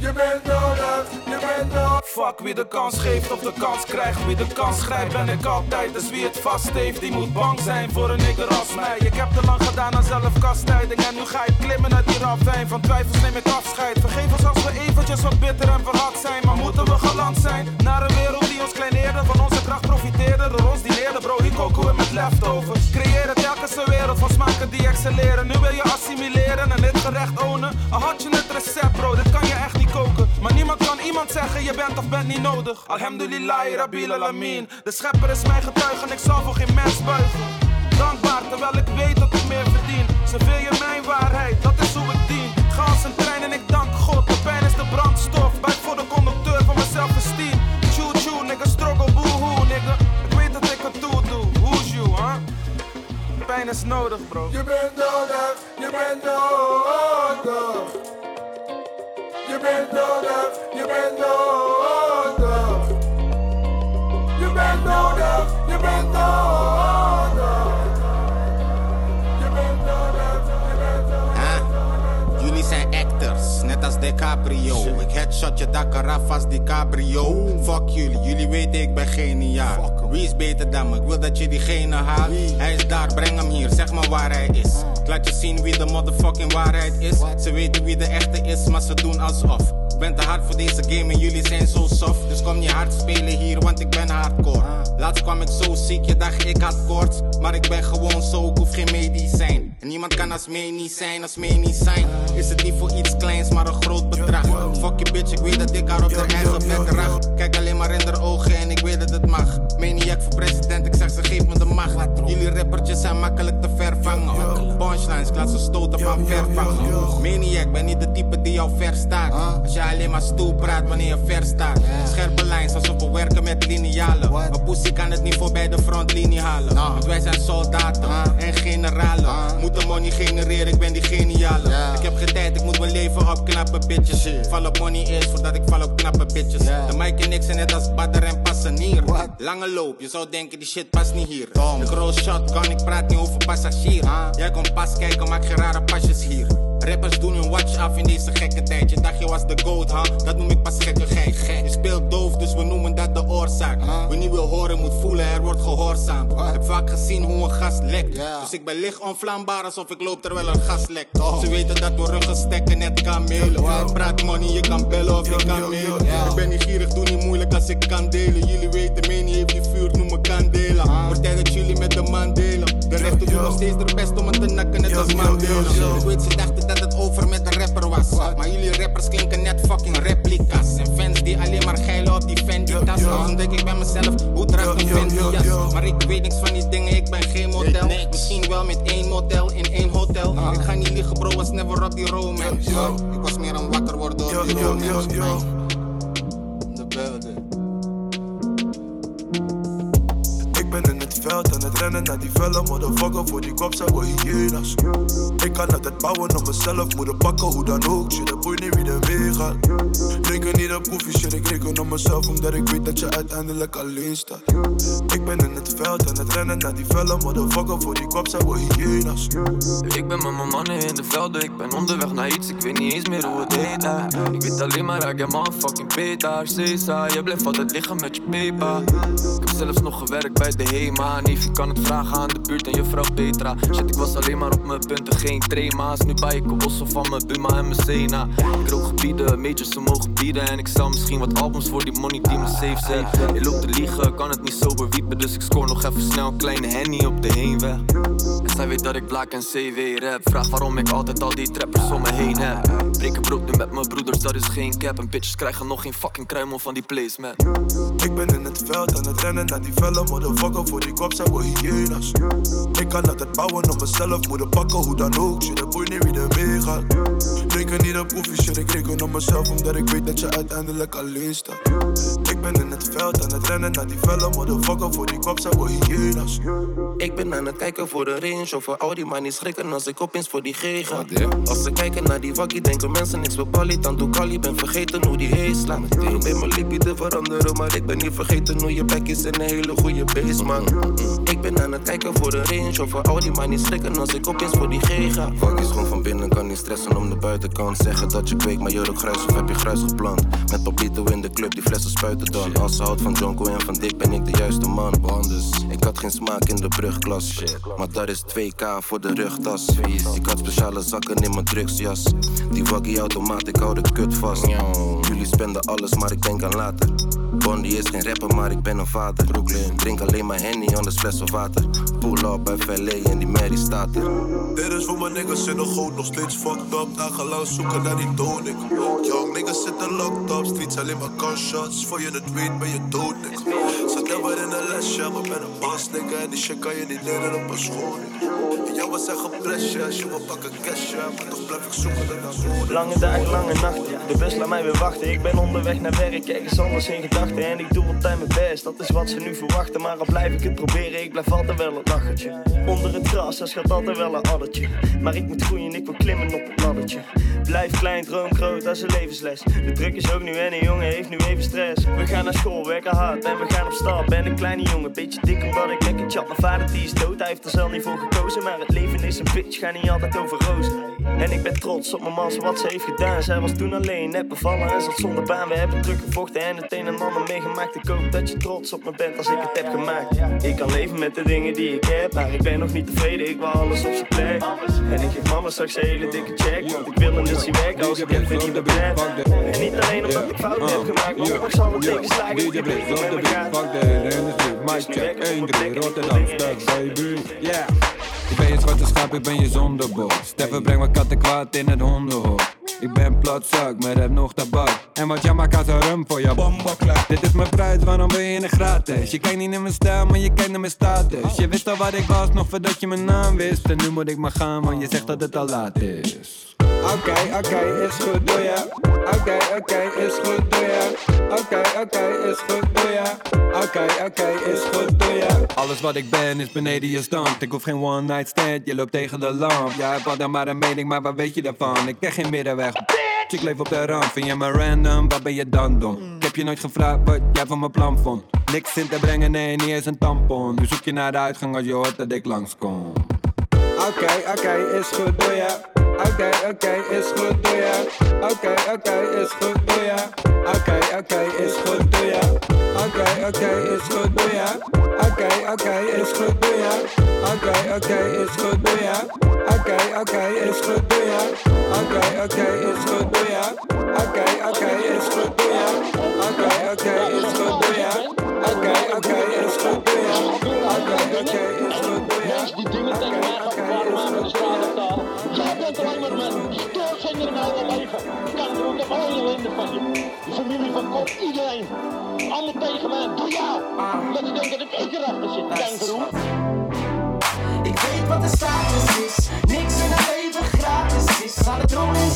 Speaker 17: Je bent nodig, je bent nodig.
Speaker 26: Fuck wie de kans geeft of de kans krijgt. Wie de kans grijpt ben ik altijd. Dus wie het vast heeft, die moet bang zijn voor een nigger als mij. Ik heb te lang gedaan aan zelfkastijding. En nu ga ik klimmen uit die ravijn. Van twijfels neem ik afscheid. Vergeef ons als we eventjes wat bitter en verhard zijn. Maar moeten we geland zijn naar een wereld die ons kleineerde. Van onze kracht profiteerde, door ons dineerde. Bro, hier koken we met leftovers. Creëren telkens een wereld van smaken die excelleren. Nu wil je assimileren en dit gerecht ownen. Al had je het recept, bro, dit kan je echt. Maar niemand kan iemand zeggen, je bent of bent niet nodig. Alhamdulillah, Rabbil Alamin. De schepper is mijn getuige en ik zal voor geen mens buigen. Dankbaar terwijl ik weet dat ik meer verdien. Serveer je mijn waarheid, dat is hoe ik dien. Ga als een trein en ik dank God. De pijn is de brandstof, buik voor de conducteur van mijn self-esteem. Choo choo, nigga, struggle, boohoo, nigga. Ik weet dat ik het toe doe, who's you, huh? Pijn is nodig, bro.
Speaker 17: Je bent nodig, je bent nodig. Je bent nodig, je bent nodig. Je bent nodig, je bent nodig.
Speaker 23: Net als DiCaprio. Ik headshot je dak eraf als DiCaprio. Fuck jullie, jullie weten ik ben geniaal. Wie is beter dan me? Ik wil dat je diegene haalt. Hij is daar, breng hem hier, zeg maar waar hij is. Ik laat je zien wie de motherfucking waarheid is. Ze weten wie de echte is, maar ze doen alsof. Ik ben te hard voor deze game en jullie zijn zo soft. Dus kom niet hard spelen hier, want ik ben hardcore. Laatst kwam ik zo ziek, je dacht ik had koorts. Maar ik ben gewoon zo, ik hoef geen medicijn. En niemand kan als mee niet zijn, als mee niet zijn. Is het niet voor iets kleins, maar een groot bedrag. Fuck je bitch, ik weet dat ik haar op haar eigen bek racht. Kijk alleen maar in haar ogen en ik weet dat het mag. Maniac voor president, ik macht. Jullie rappertjes zijn makkelijk te vervangen. punchlines, ik laat ze stoten van ver vangen. Maniac, ben niet de type die jou verstaat. Als je alleen maar stoel praat wanneer je ver staat. Scherpe lijns alsof we werken met linealen. Een poesie kan het niet voorbij de frontlinie halen. Want wij zijn soldaten en generalen. Moeten money genereren, ik ben die geniale. Ik heb geen tijd, ik moet mijn leven opknappen, bitches. Val op money eerst voordat ik val op knappe bitches. De mic en ik zijn net als Badder en Passanier. Lange loop, je zou denken die shit past niet hier. Ik roll shotgun, ik praat niet over passagier. Jij komt pas kijken, maak geen rare pasjes hier. Rappers doen hun watch af in deze gekke tijd. Je dacht je was de goat, huh? Dat noem ik pas gekkigheid. Je speelt doof, dus we noemen dat de oorzaak. Wie niet wil horen, moet voelen, er wordt gehoorzaam. Heb vaak gezien hoe een gas lekt. Dus ik ben licht onvlambaar alsof ik loop terwijl een gas lekt. Ze weten dat we ruggen stekken, net kamelen. Ik praat money, je kan bellen of je kan mailen. Ik ben niet gierig, doe niet moeilijk als ik kan delen. Jullie weten, menie heeft die vuur, noem me kandela. Wordt tijd dat jullie met de man delen. De rechter doen nog steeds er best om het te nakken, net als Mandela. Ik weet, ze dachten dat het over met de rapper was. Maar jullie rappers klinken net fucking replica's. En fans die alleen maar geilen op die Fendi tas. Dan denk ik bij mezelf, hoe draagt een jas? Maar ik weet niks van die dingen, ik ben geen model. Misschien wel met één model in één hotel. Ik ga niet liegen bro, was never op die romance. Ik was meer aan wakker worden op die romance. De building.
Speaker 27: Aan het rennen naar die felle motherfucker voor die kop zijn we hyena's. Ik kan altijd bouwen op mezelf, moeten pakken hoe dan ook. Shit, het boeit niet wie er meegaat. Drinken niet op koffie, shit, ik reken op mezelf omdat ik weet dat je uiteindelijk alleen staat. Ik ben in het veld aan het rennen naar die felle motherfucker voor die kop zijn we hyena's.
Speaker 28: Ik ben met mijn mannen in de velden, ik ben onderweg naar iets, ik weet niet eens meer hoe het heet. Ik weet alleen maar, ik heb man fucking Peter, Cesar, je blijft altijd liggen met je pepa. Ik heb zelfs nog gewerkt bij de HEMA, neef, je kan het vragen aan de buurt en juffrouw Petra. Shit, ik was alleen maar op mijn punten, geen trema's. Nu bij ik bossen van mijn Buma en mijn Sena. Ik rook gebieden, majors ze mogen bieden en ik zal misschien wat albums voor die money die me safe zijn. Je loopt te liegen, kan het niet sober wiepen, dus ik score nog even snel een kleine henny op de heenweg. En zij weet dat ik blaak en CW rap. Vraag waarom ik altijd al die trappers om me heen heb. Breken brood nu met mijn broeders, dat is geen cap. En bitches krijgen nog geen fucking kruimel van die placement.
Speaker 27: Ik ben in het veld aan het rennen naar die felle motherfucker voor die kop zijn we hyena's. Ik kan altijd bouwen op mezelf, moeten pakken hoe dan ook. Shit, het boeit niet wie er meegaat. Drinken niet op koffie, shit, ik reken op mezelf omdat ik weet dat je uiteindelijk alleen staat. Ik ben in het veld aan het rennen naar die felle motherfucker voor die kop zijn we hyena's.
Speaker 29: Ik ben aan het kijken voor de range of voor al die maar niet schrikken als ik opeens voor die G ga. Als ze kijken naar die wakkie, denken mensen niks voor Pali. Dan doe Kali, ben vergeten hoe die heet slaat. Probeer mijn lippie te veranderen, maar ik ben niet vergeten hoe je bek is en een hele goede base, man. Ik ben aan het kijken voor de range of voor al die maar niet schrikken als ik opeens voor die G ga.
Speaker 30: Fuck is gewoon van binnen, kan niet stressen om de buitenkant. Zeggen dat je kweekt, maar rookt gruis of heb je gruis geplant. Met Pablito in de club, die flessen spuiten dan. Als ze houdt van Jonko en van Dick, ben ik de juiste man. Anders, ik had geen smaak in de brugklas. Maar dat is 2k voor de rugtas. Ik had speciale zakken in mijn drugsjas. Die waggie automaat, ik hou de kut vast. Jullie spenden alles, maar ik denk aan later. Bondi is geen rapper, maar ik ben een vader. Brooklyn, drink alleen maar Henny, anders fles of water. Pull up bij VLA en die Mary staat er.
Speaker 27: Dit is voor mijn niggas in de goot, nog steeds fucked up. Dagenlang zoeken naar die donik. Young niggas zitten locked up, streets alleen maar gunshots. Voor je het weet ben je dood, nigga. Zat never in een lesje, maar ben een boss, nigga. En die shit kan je niet leren op een school, nigga. En jou was zeggen presje, als je wil pakken cash, ja. Maar toch blijf ik zoeken naar woorden.
Speaker 31: Lange dagen, lange nachten. De bus laat mij weer wachten. Ik ben onderweg naar werk, ergens anders in En ik doe altijd mijn best, dat is wat ze nu verwachten. Maar al blijf ik het proberen, ik blijf altijd wel het lachertje. Onder het gras, er schat altijd wel een addertje. Maar ik moet groeien, ik wil klimmen op het laddertje. Blijf klein, droom groot, dat is een levensles. De druk is ook nu en een jongen heeft nu even stress. We gaan naar school, werken hard en we gaan op stap. Ben een kleine jongen, beetje dik omdat ik lekker chat. Mijn vader die is dood, hij heeft er zelf niet voor gekozen. Maar het leven is een bitch, ga niet altijd over rozen. En ik ben trots op mijn man, wat ze heeft gedaan. Zij was toen alleen, net bevallen en zat zonder baan. We hebben druk gevochten en het een en ander meegemaakt. Ik hoop dat je trots op me bent als ik het heb gemaakt. Ik kan leven met de dingen die ik heb, maar ik ben nog niet tevreden. Ik wil alles op zijn plek. En ik geef mama straks een hele dikke check. Want ik wil een dus werk als ik het weer niet betreft. En niet alleen omdat ik fouten heb gemaakt, maar ook zal het tegenslagen. Ik niet met me gaat.
Speaker 11: Fuck de rennersdruk, mic check, 1, 3, Rotterdam, baby, yeah. Ik ben je zwarte schaap, ik ben je zondebok. Steffen, breng mijn katten kwaad in het hondenhok.
Speaker 32: Ik ben platzak, maar heb nog tabak. En wat jij maakt een rum voor je bomba klaar. Dit is mijn prijs, waarom ben je in de gratis? Je kijkt niet naar mijn stijl, maar je kijkt naar mijn status. Je wist al wat ik was, nog voordat je mijn naam wist. En nu moet ik maar gaan, want je zegt dat het al laat is. Oké, oké, is goed, doe ja. Oké, oké, is goed, doe ja. Oké, oké, is goed, doe ja. Oké, oké, is goed, doe ja. Alles wat ik ben is beneden je stand. Ik hoef geen one night stand, je loopt tegen de lamp. Ja, ik had dan maar een mening, maar wat weet je daarvan? Ik ken geen middenweg. Ik leef op de rand, vind je me random, wat ben je dan dom? Ik heb je nooit gevraagd wat jij van mijn plan vond. Niks in te brengen, nee, niet eens een tampon. Nu zoek je naar de uitgang als je hoort dat ik langskom. Oké, oké, is goed, doe ja. Oké, oké, is goed, doe ja. Oké, oké, is goed, doe ja. Oké, oké, is goed, doe ja. Oké, okay, oké, okay, is goed, doe ja. Oké, okay, oké, is goed, doe ja. Oké, oké, is goed, doe ja. Oké, oké, is goed, doe ja. Oké, oké, is goed, doe ja. Oké, oké, is goed, doe ja. Oké, oké, is goed, doe ja. Oké, oké, is goed, doe ja. Oké, oké, is goed, doe ja.
Speaker 33: Mensen die dingen tegen mij gaan verwarmen, dus is het al. Jij. Je. De familie van Kort, iedereen. Allemaal tegen mij, door jou. Dat ik denk dat ik ik erachter zit, kangeroe.
Speaker 34: Ik weet wat de status is. Niks in het leven gratis is. Aan de troon is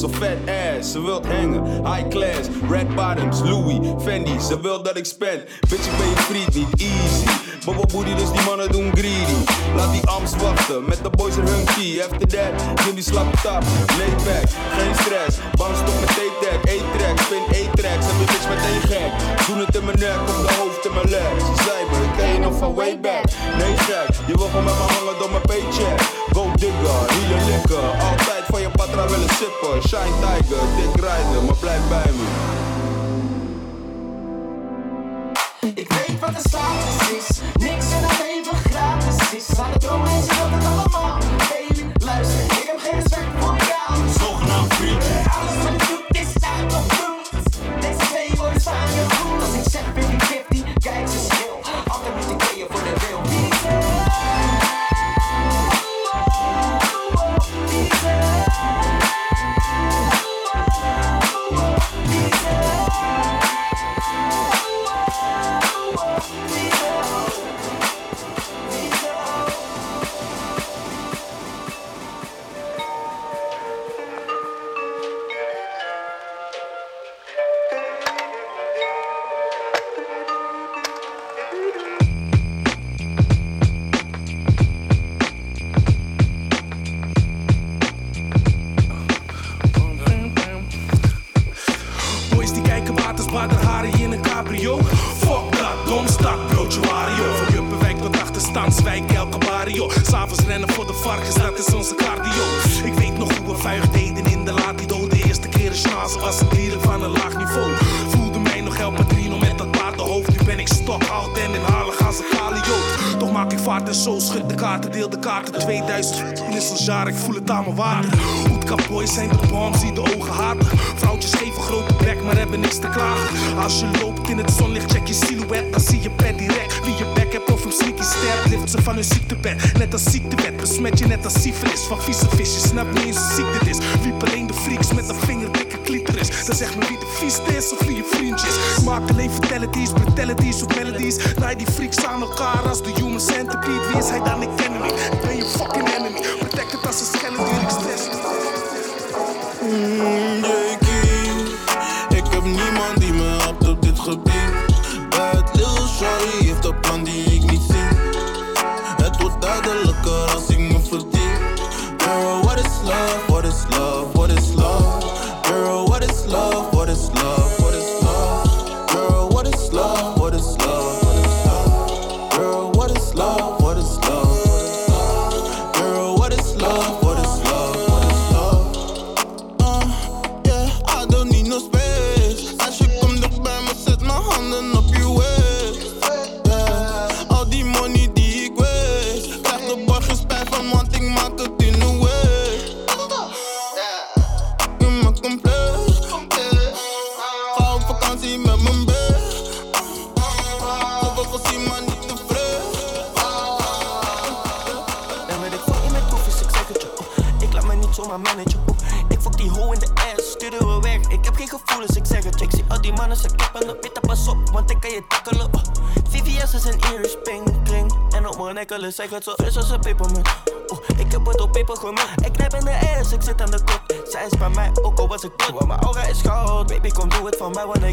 Speaker 35: guns fat ass. Ze wilt hangen, high class, red bottoms, Louis, Fendi. Ze wil dat ik spend, bitch ik ben je vriend niet easy. Bobo booty, dus die mannen doen greedy. Laat die arms wachten, met de boys er hun key. After that, Jimmy slap tap, laid back, geen stress. Bang stop met T-tag, A-track, spin A-tracks. Heb je bitch meteen gek, doen het in mijn nek, op de hoofd in mijn leg. Ze zei me, ik ken je nog van way back. Nee gek, je wil gewoon met me hangen door mijn paycheck. Go digger, hier likker, altijd van je patra willen sippen. Shine tiger, dik rijden, maar blijf bij me.
Speaker 34: Ik weet wat de status is. Niks in het leven gratis is. Aan de troon is dat het allemaal. Baby, luister, ik heb geen respect voor jou.
Speaker 35: Zogenaamd vriend.
Speaker 34: Alles wat doet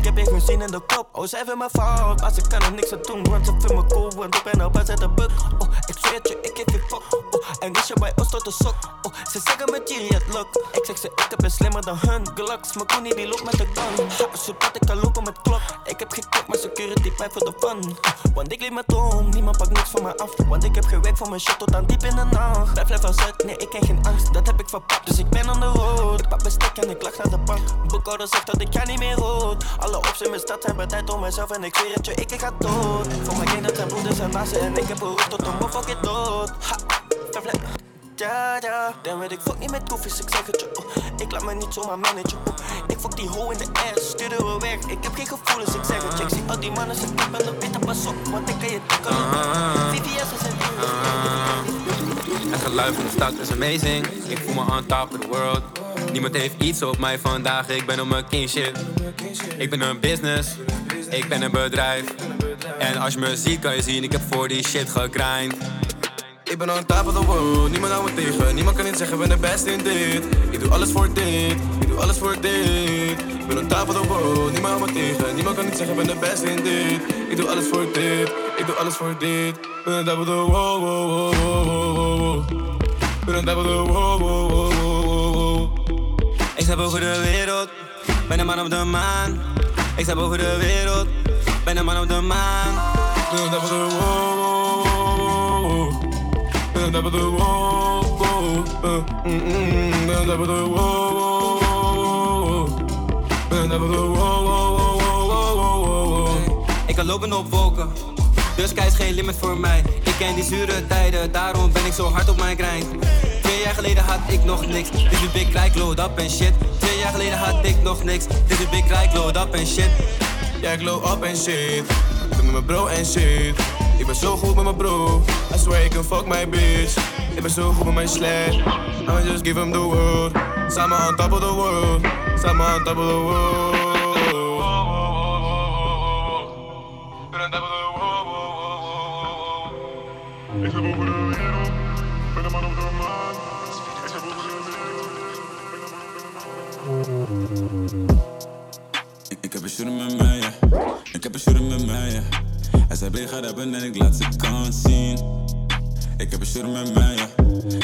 Speaker 36: ik
Speaker 37: heb
Speaker 38: je gezien in de kop. Oh, zij vindt me fout, maar ze kan er niks aan doen. Want ze vindt me cool, want ik ben al bij de buk. Oh, ik zweer het je, ik geef je fuck. Oh, en is je bij ons tot de sok. Oh, ze zeggen met Thierry het lukt. Ik zeg ze, ik heb ben slimmer dan hun. Glocks, mijn koenie die loopt met de gun. Zodat ik kan lopen met klok. Ik heb geklopt, maar security bij voor de fun. Want ik leef met om, niemand pakt niks van me af. Want ik heb gewerkt voor mijn shit tot aan diep in de nacht. Blijf level zet, nee, ik ken geen angst, dat heb ik verpakt. Dus ik ben on the road. Ik pak bestek en ik lach naar de bank. Boekhouder zegt dat ik ga niet meer rood. Ops in mijn stad hebben tijd om mezelf en ik zweer het je, ik, ik ga dood. Voor mijn kinderen zijn broeders en bazen en ik heb behoefte tot een motherfucking dood. Ha, vervlek. Ja, ja, dan weet ik fuck niet met koffies, ik zeg het je. Oh, ik laat me niet zomaar managen. Oh, ik fuck die hoe in de ass, sturen we weg. Ik heb geen gevoelens, ik zeg het je. Ik zie al die mannen, ze kippen op Peter, pas op, want ik kan je tackelen. VVS is een
Speaker 39: Het geluid van de stad is amazing. Ik voel me on top of the world. Niemand heeft iets op mij vandaag, ik ben op mijn king shit. Ik ben een business, ik ben een bedrijf. En als je me ziet, kan je zien, ik heb voor die shit gegrind.
Speaker 40: Ik ben on top of the world, niemand houdt me tegen. Niemand kan niet zeggen, ben de beste in dit. Ik doe alles voor dit, ik doe alles voor dit. Ik ben on top of the world, niemand houdt me tegen. Niemand kan niet zeggen, ben de beste in dit. Ik doe alles voor dit, ik doe alles voor dit. Ben on top of the world, ben.
Speaker 39: Ik sta boven de wereld, ben een man op de maan. Ik sta boven de wereld, ben een man op de maan.
Speaker 40: Ik
Speaker 39: kan lopen op wolken, de sky is geen limit voor mij. Ik ken die zure tijden, daarom ben ik zo hard op mijn grind. Twee jaar geleden had ik nog niks, dit is big like load up en shit. Twee jaar geleden had ik nog niks, dit is big like load up en shit.
Speaker 40: Ja, ik glow up en shit. Ik ben met mijn bro en shit. Ik ben zo goed met mijn bro. I swear ik can fuck my bitch. Ik ben zo goed met mijn sled. I'ma just give him the world. Samen on top of the world. Samen on top of the world.
Speaker 41: Shooter met mij. Ik heb een shooter met mij, ja. Hij zei, bleef gaat hebben en ik laat ze kant zien. Ik heb een shooter met mij.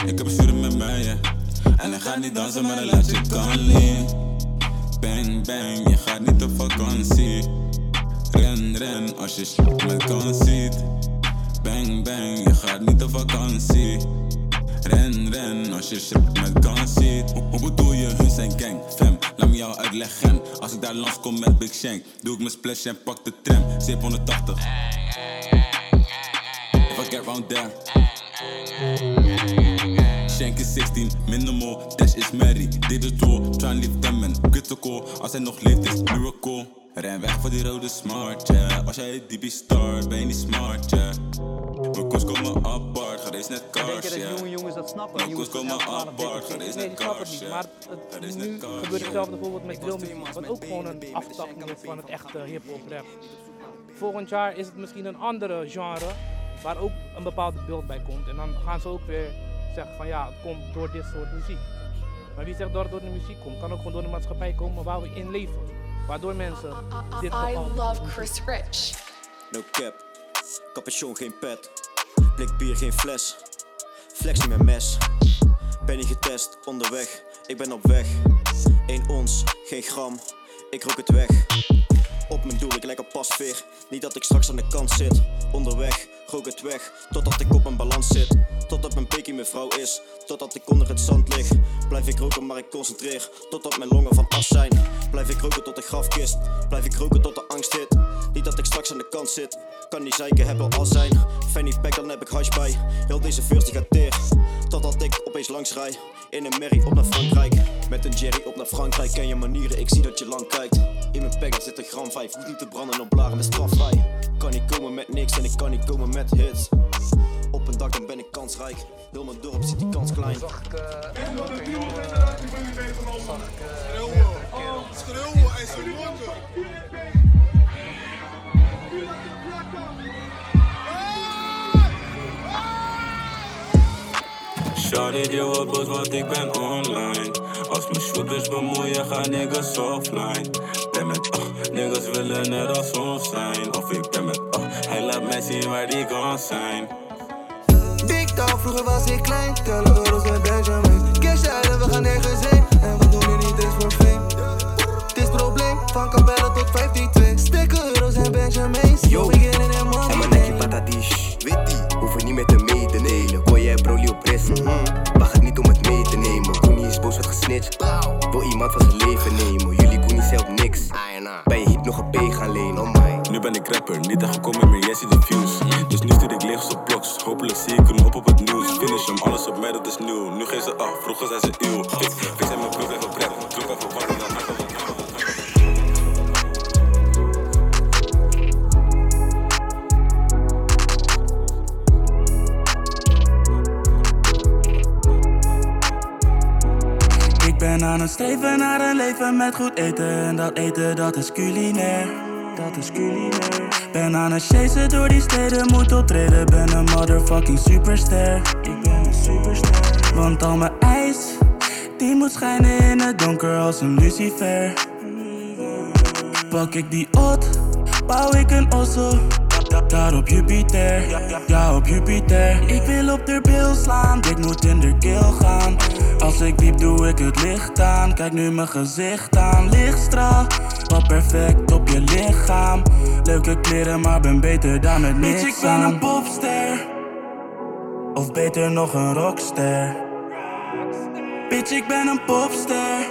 Speaker 41: Ik heb een shooter met mij. En hij gaat niet dansen, maar hij laat je kan lean. Bang, bang, je gaat niet op vakantie. Ren, ren, als je met kans ziet. Bang, bang, je gaat niet op vakantie. Ren, ren, als je shit met kans ziet. Hoe, bedoel je, hun zijn gang, fam? Laat me jou uitleggen. Als ik daar langs kom met Big Shank, doe ik mijn splash en pak de tram. 780. If I get round there. Shank is 16, minimal, dash is Mary. Deed het door, try and leave them in critical. Als hij nog leeft is miracle. Ren weg voor die rode smart, yeah. Als jij DB start, ben je niet smart, yeah. Mijn koers komen apart, deze net cars, yeah.
Speaker 42: jonge jongens dat snappen? Jongens
Speaker 41: komen apart, net cars,
Speaker 42: het niet.
Speaker 41: yeah.
Speaker 42: Maar het, nu
Speaker 41: net
Speaker 42: gebeurt hetzelfde bijvoorbeeld met drillmuziek, wat ook gewoon een aftakking is van het echte hip-hop rap. Volgend jaar is het misschien een andere genre waar ook een bepaalde beeld bij komt. En dan gaan ze ook weer zeggen van ja, het komt door dit soort muziek. Maar wie zegt dat het door de muziek komt? Kan ook gewoon door de maatschappij komen waar we in leven. Waardoor mensen dit
Speaker 43: I love Chris Rich.
Speaker 44: No cap, capuchon geen pet, blik bier geen fles, flex niet met mes. Ben niet getest, onderweg, ik ben op weg. 1 ons, geen gram, ik rook het weg. Op mijn doel, ik lijk op pasveer, niet dat ik straks aan de kant zit. Onderweg, rook het weg, totdat ik op een balans zit. Totdat mijn pekie mijn vrouw is, totdat ik onder het zand lig. Blijf ik roken, maar ik concentreer, totdat mijn longen van as zijn. Blijf ik roken tot de grafkist, blijf ik roken tot de angst hit. Niet dat ik straks aan de kant zit, kan die zeiken, heb al zijn. Fanny pack, dan heb ik hash bij, heel deze first die gaat teer. Totdat ik opeens langs rij, in een merrie op naar Frankrijk. Met een Jerry op naar Frankrijk, ken je manieren, ik zie dat je lang kijkt. In mijn pack zit een gram 5, hoeft niet te branden op blaren met strafvrij. Kan niet komen met niks en ik kan niet komen met hits. Op een dak dan ben ik kansrijk, heel mijn dorp zit die kans klein.
Speaker 42: Zag ik, eh, meerdere keren op
Speaker 45: schreeuwen en mokken.
Speaker 41: Shawty, die wordt boos, want ik ben online. Als mijn shooters bemoeien, gaan niggas offline. Niggas willen net als ons zijn. Of ik ben met oh, hij laat mij zien waar die kan zijn.
Speaker 18: Big dog, vroeger was ik klein. Tellen euro's en Benjamins. Cash uit en we gaan nergens heen. En we doen het niet eens voor fame. Het is probleem, van Cabella tot 52. Stekken euro's en Benjamins.
Speaker 19: Yo,
Speaker 18: We beginnen in money.
Speaker 19: en mijn nekje patatisch. Weet die, hoeven niet met te delen. Gooi jij brolie op press. Wacht het niet om het mee te nemen. Koenie is boos, wordt gesnitcht. Wil iemand van zijn leven nemen. Jullie Koenie zelf niks. P gaan lenen. Oh my.
Speaker 41: Nu ben ik rapper, niet echt gekomen meer, jij ziet de views. Dus nu stuur ik leeg op blogs. Hopelijk zie ik hem op op het nieuws. Finish hem, alles op mij, dat is nieuw. Nu geef ze af, vroeger zijn ze eeuw.
Speaker 18: Aan het streven naar een leven met goed eten. En dat eten, dat is culinair. Dat is culinair. Ben aan het chasen door die steden, moet optreden. Ben een motherfucking superster. Ik ben een superster. Want al mijn ijs, die moet schijnen in het donker als een lucifer. Pak ik die ot, bouw ik een ossel. Daar op Jupiter, ja op Jupiter. Ik wil op de bil slaan, ik moet in de keel gaan. Als ik diep doe ik het licht aan. Kijk nu mijn gezicht aan, lichtstraal. Wat perfect op je lichaam. Leuke kleren, maar ben beter dan het niks Bitch, ik ben een popster. Of beter nog een rockster. Bitch, ik ben een popster.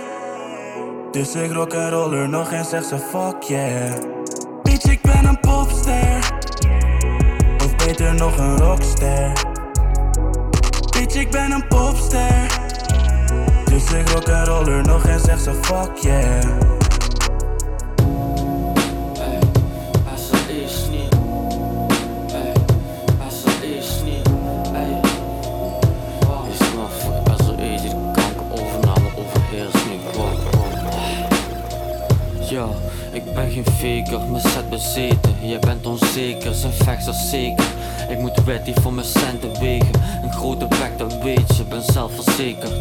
Speaker 18: Dus ik rock en roller nog en zeg ze fuck yeah. Bitch, ik ben een popster. Of beter nog een rockster. Bitch, ik ben een popster. Dus ik rock en roller nog en zeg ze fuck yeah.
Speaker 46: Ben geen faker, mijn set bezeten. Jij bent onzeker, zijn vechters zeker. Ik moet wetty voor mijn centen wegen. Een grote bek, dat weet je, ben zelfverzekerd.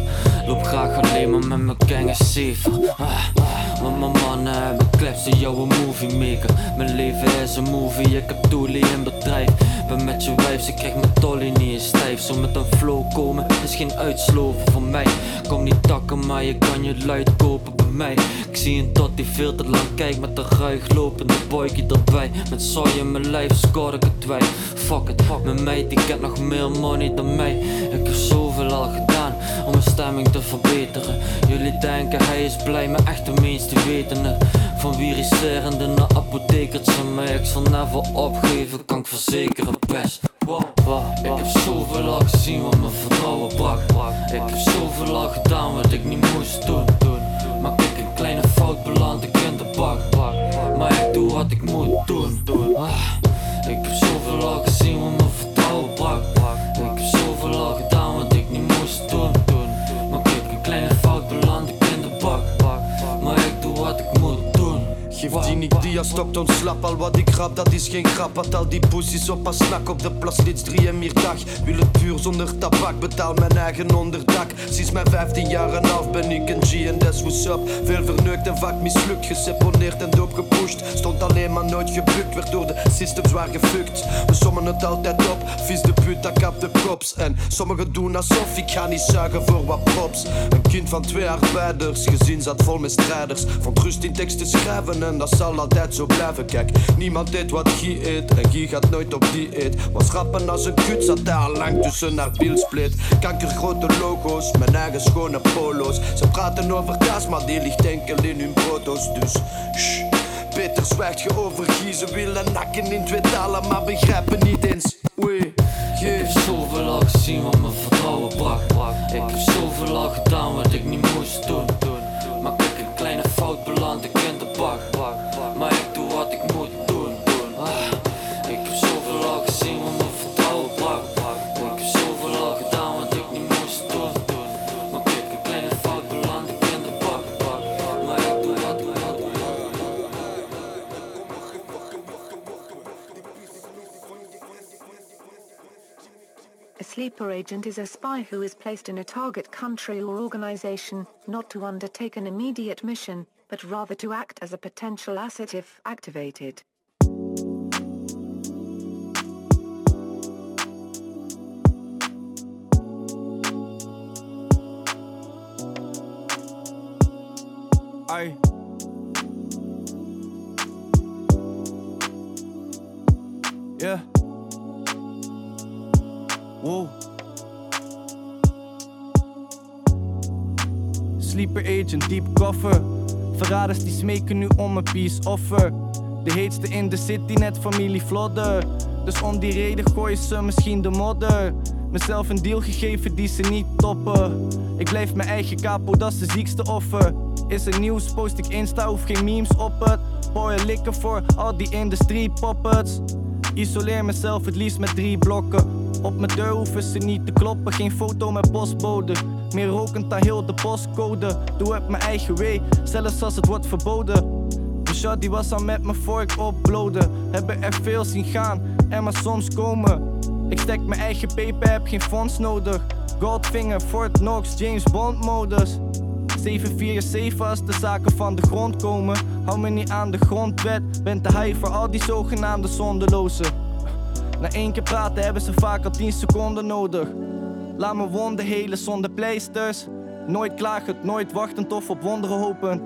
Speaker 46: Loop graag alleen maar met mijn gang is safer. Ah, want mijn mannen hebben clips in jouw movie maker. Mijn leven is een movie, ik heb toelie in bedrijf. Met je wijf, ze krijgt mijn tolly niet eens stijf. Zo met een flow komen is geen uitsloven voor mij. Kom niet takken, maar je kan je luid kopen bij mij. Ik zie een tot die veel te lang kijkt met een ruig lopende boykie erbij. Met zooi in mijn lijf score ik het wij. Fuck it, fuck mijn meid, die kent nog meer money dan mij. Ik heb zoveel al gedaan om mijn stemming te verbeteren. Jullie denken hij is blij, maar echt de meeste weten het. Van viriserende naar apothekertje, maar ik zal never opgeven, kan ik verzekeren, best. Wow, Ik heb zoveel al gezien wat mijn vertrouwen brak. Ik heb zoveel al gedaan wat ik niet moest doen. Maak ik een kleine fout, beland ik in de bak. Maar ik doe wat ik moet doen. Ah, ik heb zoveel al gezien wat
Speaker 9: Die niet dia, stopt ons slap Al wat ik grap, dat is geen grap Had al die poesies op als snak op de plas. Steeds drie en meer dag. Wil het puur zonder tabak Betaal mijn eigen onderdak. Sinds mijn 15 jaar en half ben ik een G en that's what's up. Veel verneukt en vaak mislukt Geseponeerd en doop gepusht Stond alleen maar nooit gebukt Werd door de system zwaar gefukt. We sommen het altijd op Vies de put, dat kap de props En sommigen doen alsof ik ga niet zuigen voor wat props Een kind van twee arbeiders Gezin zat vol met strijders. Vond rust in tekst te schrijven En dat zal altijd zo blijven. Kijk, niemand eet wat Guy eet. En Guy gaat nooit op dieet. Was rappen als een kut Zat hij lang tussen haar bilsplit Kankergrote logo's Mijn eigen schone polo's. Ze praten over kaas Maar die ligt enkel in hun brooddoos. Dus, shh. Beter zwijgt je over Guy Ze willen nakken in twee talen Maar begrijpen niet eens. Oei,
Speaker 46: Ik heb zoveel al gezien wat mijn vertrouwen brak. Ik heb zoveel al gedaan wat ik niet moest doen.
Speaker 43: Sleeper agent is a spy who is placed in a target country or organization, not to undertake an immediate mission, but rather to act as a potential asset if activated.
Speaker 38: Ai. Yeah. Wow. Sleeper agent, deep cover. Verraders die smeken nu om een peace offer. De heetste in de city, net familie Vlodder. Dus om die reden gooien ze misschien de modder. Mezelf een deal gegeven die ze niet toppen. Ik blijf mijn eigen capo, dat is de ziekste offer. Is er nieuws, post ik Insta, hoef geen memes op het. Boyen likken voor al die industrie poppets. Isoleer mezelf het liefst met drie blokken. Op mijn deur hoeven ze niet te kloppen, geen foto met postbode. Meer rokend dan heel de postcode. Doe het mijn eigen way, zelfs als het wordt verboden. De shot die was al met mijn vork uploaden. Hebben er veel zien gaan en maar soms komen. Ik stek mijn eigen paper, heb geen fonds nodig. Goldfinger, Fort Knox, James Bond modus. 747 als de zaken van de grond komen. Hou me niet aan de grondwet, ben te high voor al die zogenaamde zondelozen. Na één keer praten hebben ze vaak al 10 seconden nodig. Laat me wonden helen zonder pleisters. Nooit klagend, nooit wachtend of op wonderen hopend.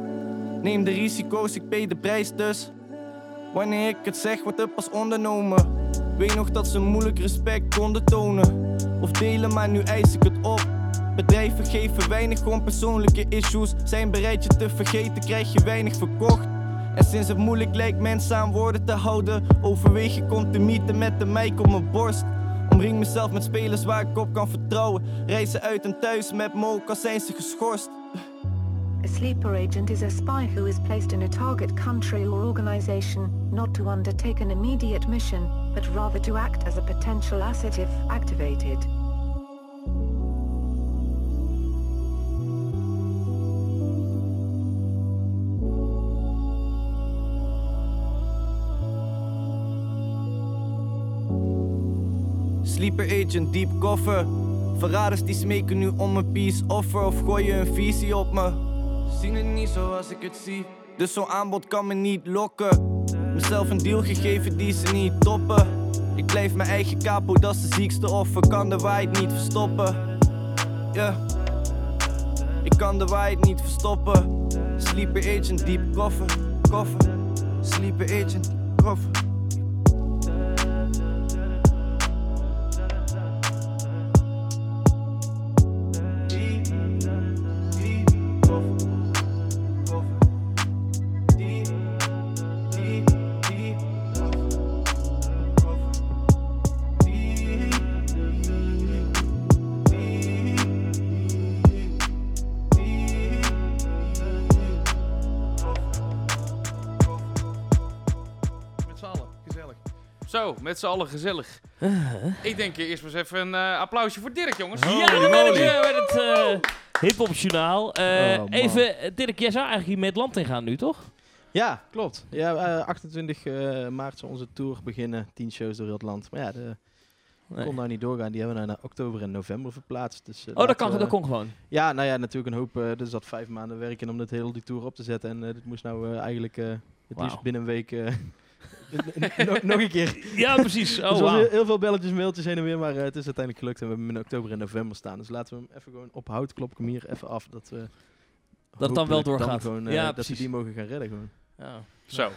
Speaker 38: Neem de risico's, ik pay de prijs dus. Wanneer ik het zeg, wordt het pas ondernomen. Weet nog dat ze moeilijk respect konden tonen. Of delen, maar nu eis ik het op. Bedrijven geven weinig om persoonlijke issues. Zijn bereid je te vergeten, krijg je weinig verkocht. En sinds het moeilijk lijkt mensen aan woorden te houden, overweeg ik om te mieten met de mic op mijn borst. Omring mezelf met spelers waar ik op kan vertrouwen. Reizen uit en thuis met me ook al zijn ze geschorst.
Speaker 43: A sleeper agent is a spy who is placed in a target country or organization, not to undertake an immediate mission, but rather to act as a potential asset if activated.
Speaker 38: Sleeper agent, deep cover. Verraders die smeken nu om een peace offer of gooien een visie op me. Zien het niet zoals ik het zie, dus zo'n aanbod kan me niet lokken. Mezelf een deal gegeven die ze niet toppen. Ik blijf mijn eigen capo, dat is de ziekste offer. Kan de waarheid niet verstoppen. Ja, ik kan de waarheid niet verstoppen. Sleeper agent, deep cover, cover. Sleeper agent, cover.
Speaker 47: Met z'n allen gezellig. Ik denk eh, eerst maar eens even een eh, applausje voor Dirk, jongens.
Speaker 2: Ja, dan ben ik eh, met het eh hip-hop journaal. Eh,
Speaker 3: Oh, man.
Speaker 2: even, eh, Dirk, jij zou eigenlijk hier met land in gaan nu, toch?
Speaker 3: Ja, klopt. Ja, eh, 28 eh, maart zal onze tour beginnen. 10 shows door heel het land. Maar ja, de
Speaker 2: Nee.
Speaker 3: kon nou niet doorgaan. Die hebben we naar oktober en november verplaatst. Dus, eh,
Speaker 2: Oh, dat
Speaker 3: laten
Speaker 2: kan-
Speaker 3: we-
Speaker 2: dat kon gewoon?
Speaker 3: Ja, nou ja, natuurlijk een hoop. eh er zat vijf maanden werk in om dit heel die tour op te zetten. En eh, dit moest nou eh, eigenlijk eh, het
Speaker 2: Wauw.
Speaker 3: liefst binnen een week... eh, nog, nog een keer.
Speaker 2: Ja, precies. Oh,
Speaker 3: Dus er heel, heel veel belletjes, mailtjes heen en weer. Maar eh, het is uiteindelijk gelukt. En we hebben hem in oktober en november staan. Dus laten we hem even gewoon op hout. Klop ik hem hier even af. Dat, we
Speaker 2: het dan wel doorgaat.
Speaker 3: gewoon, eh,
Speaker 2: Ja,
Speaker 3: dat we
Speaker 2: precies.
Speaker 3: die mogen gaan redden gewoon.
Speaker 2: Ja.
Speaker 47: Zo.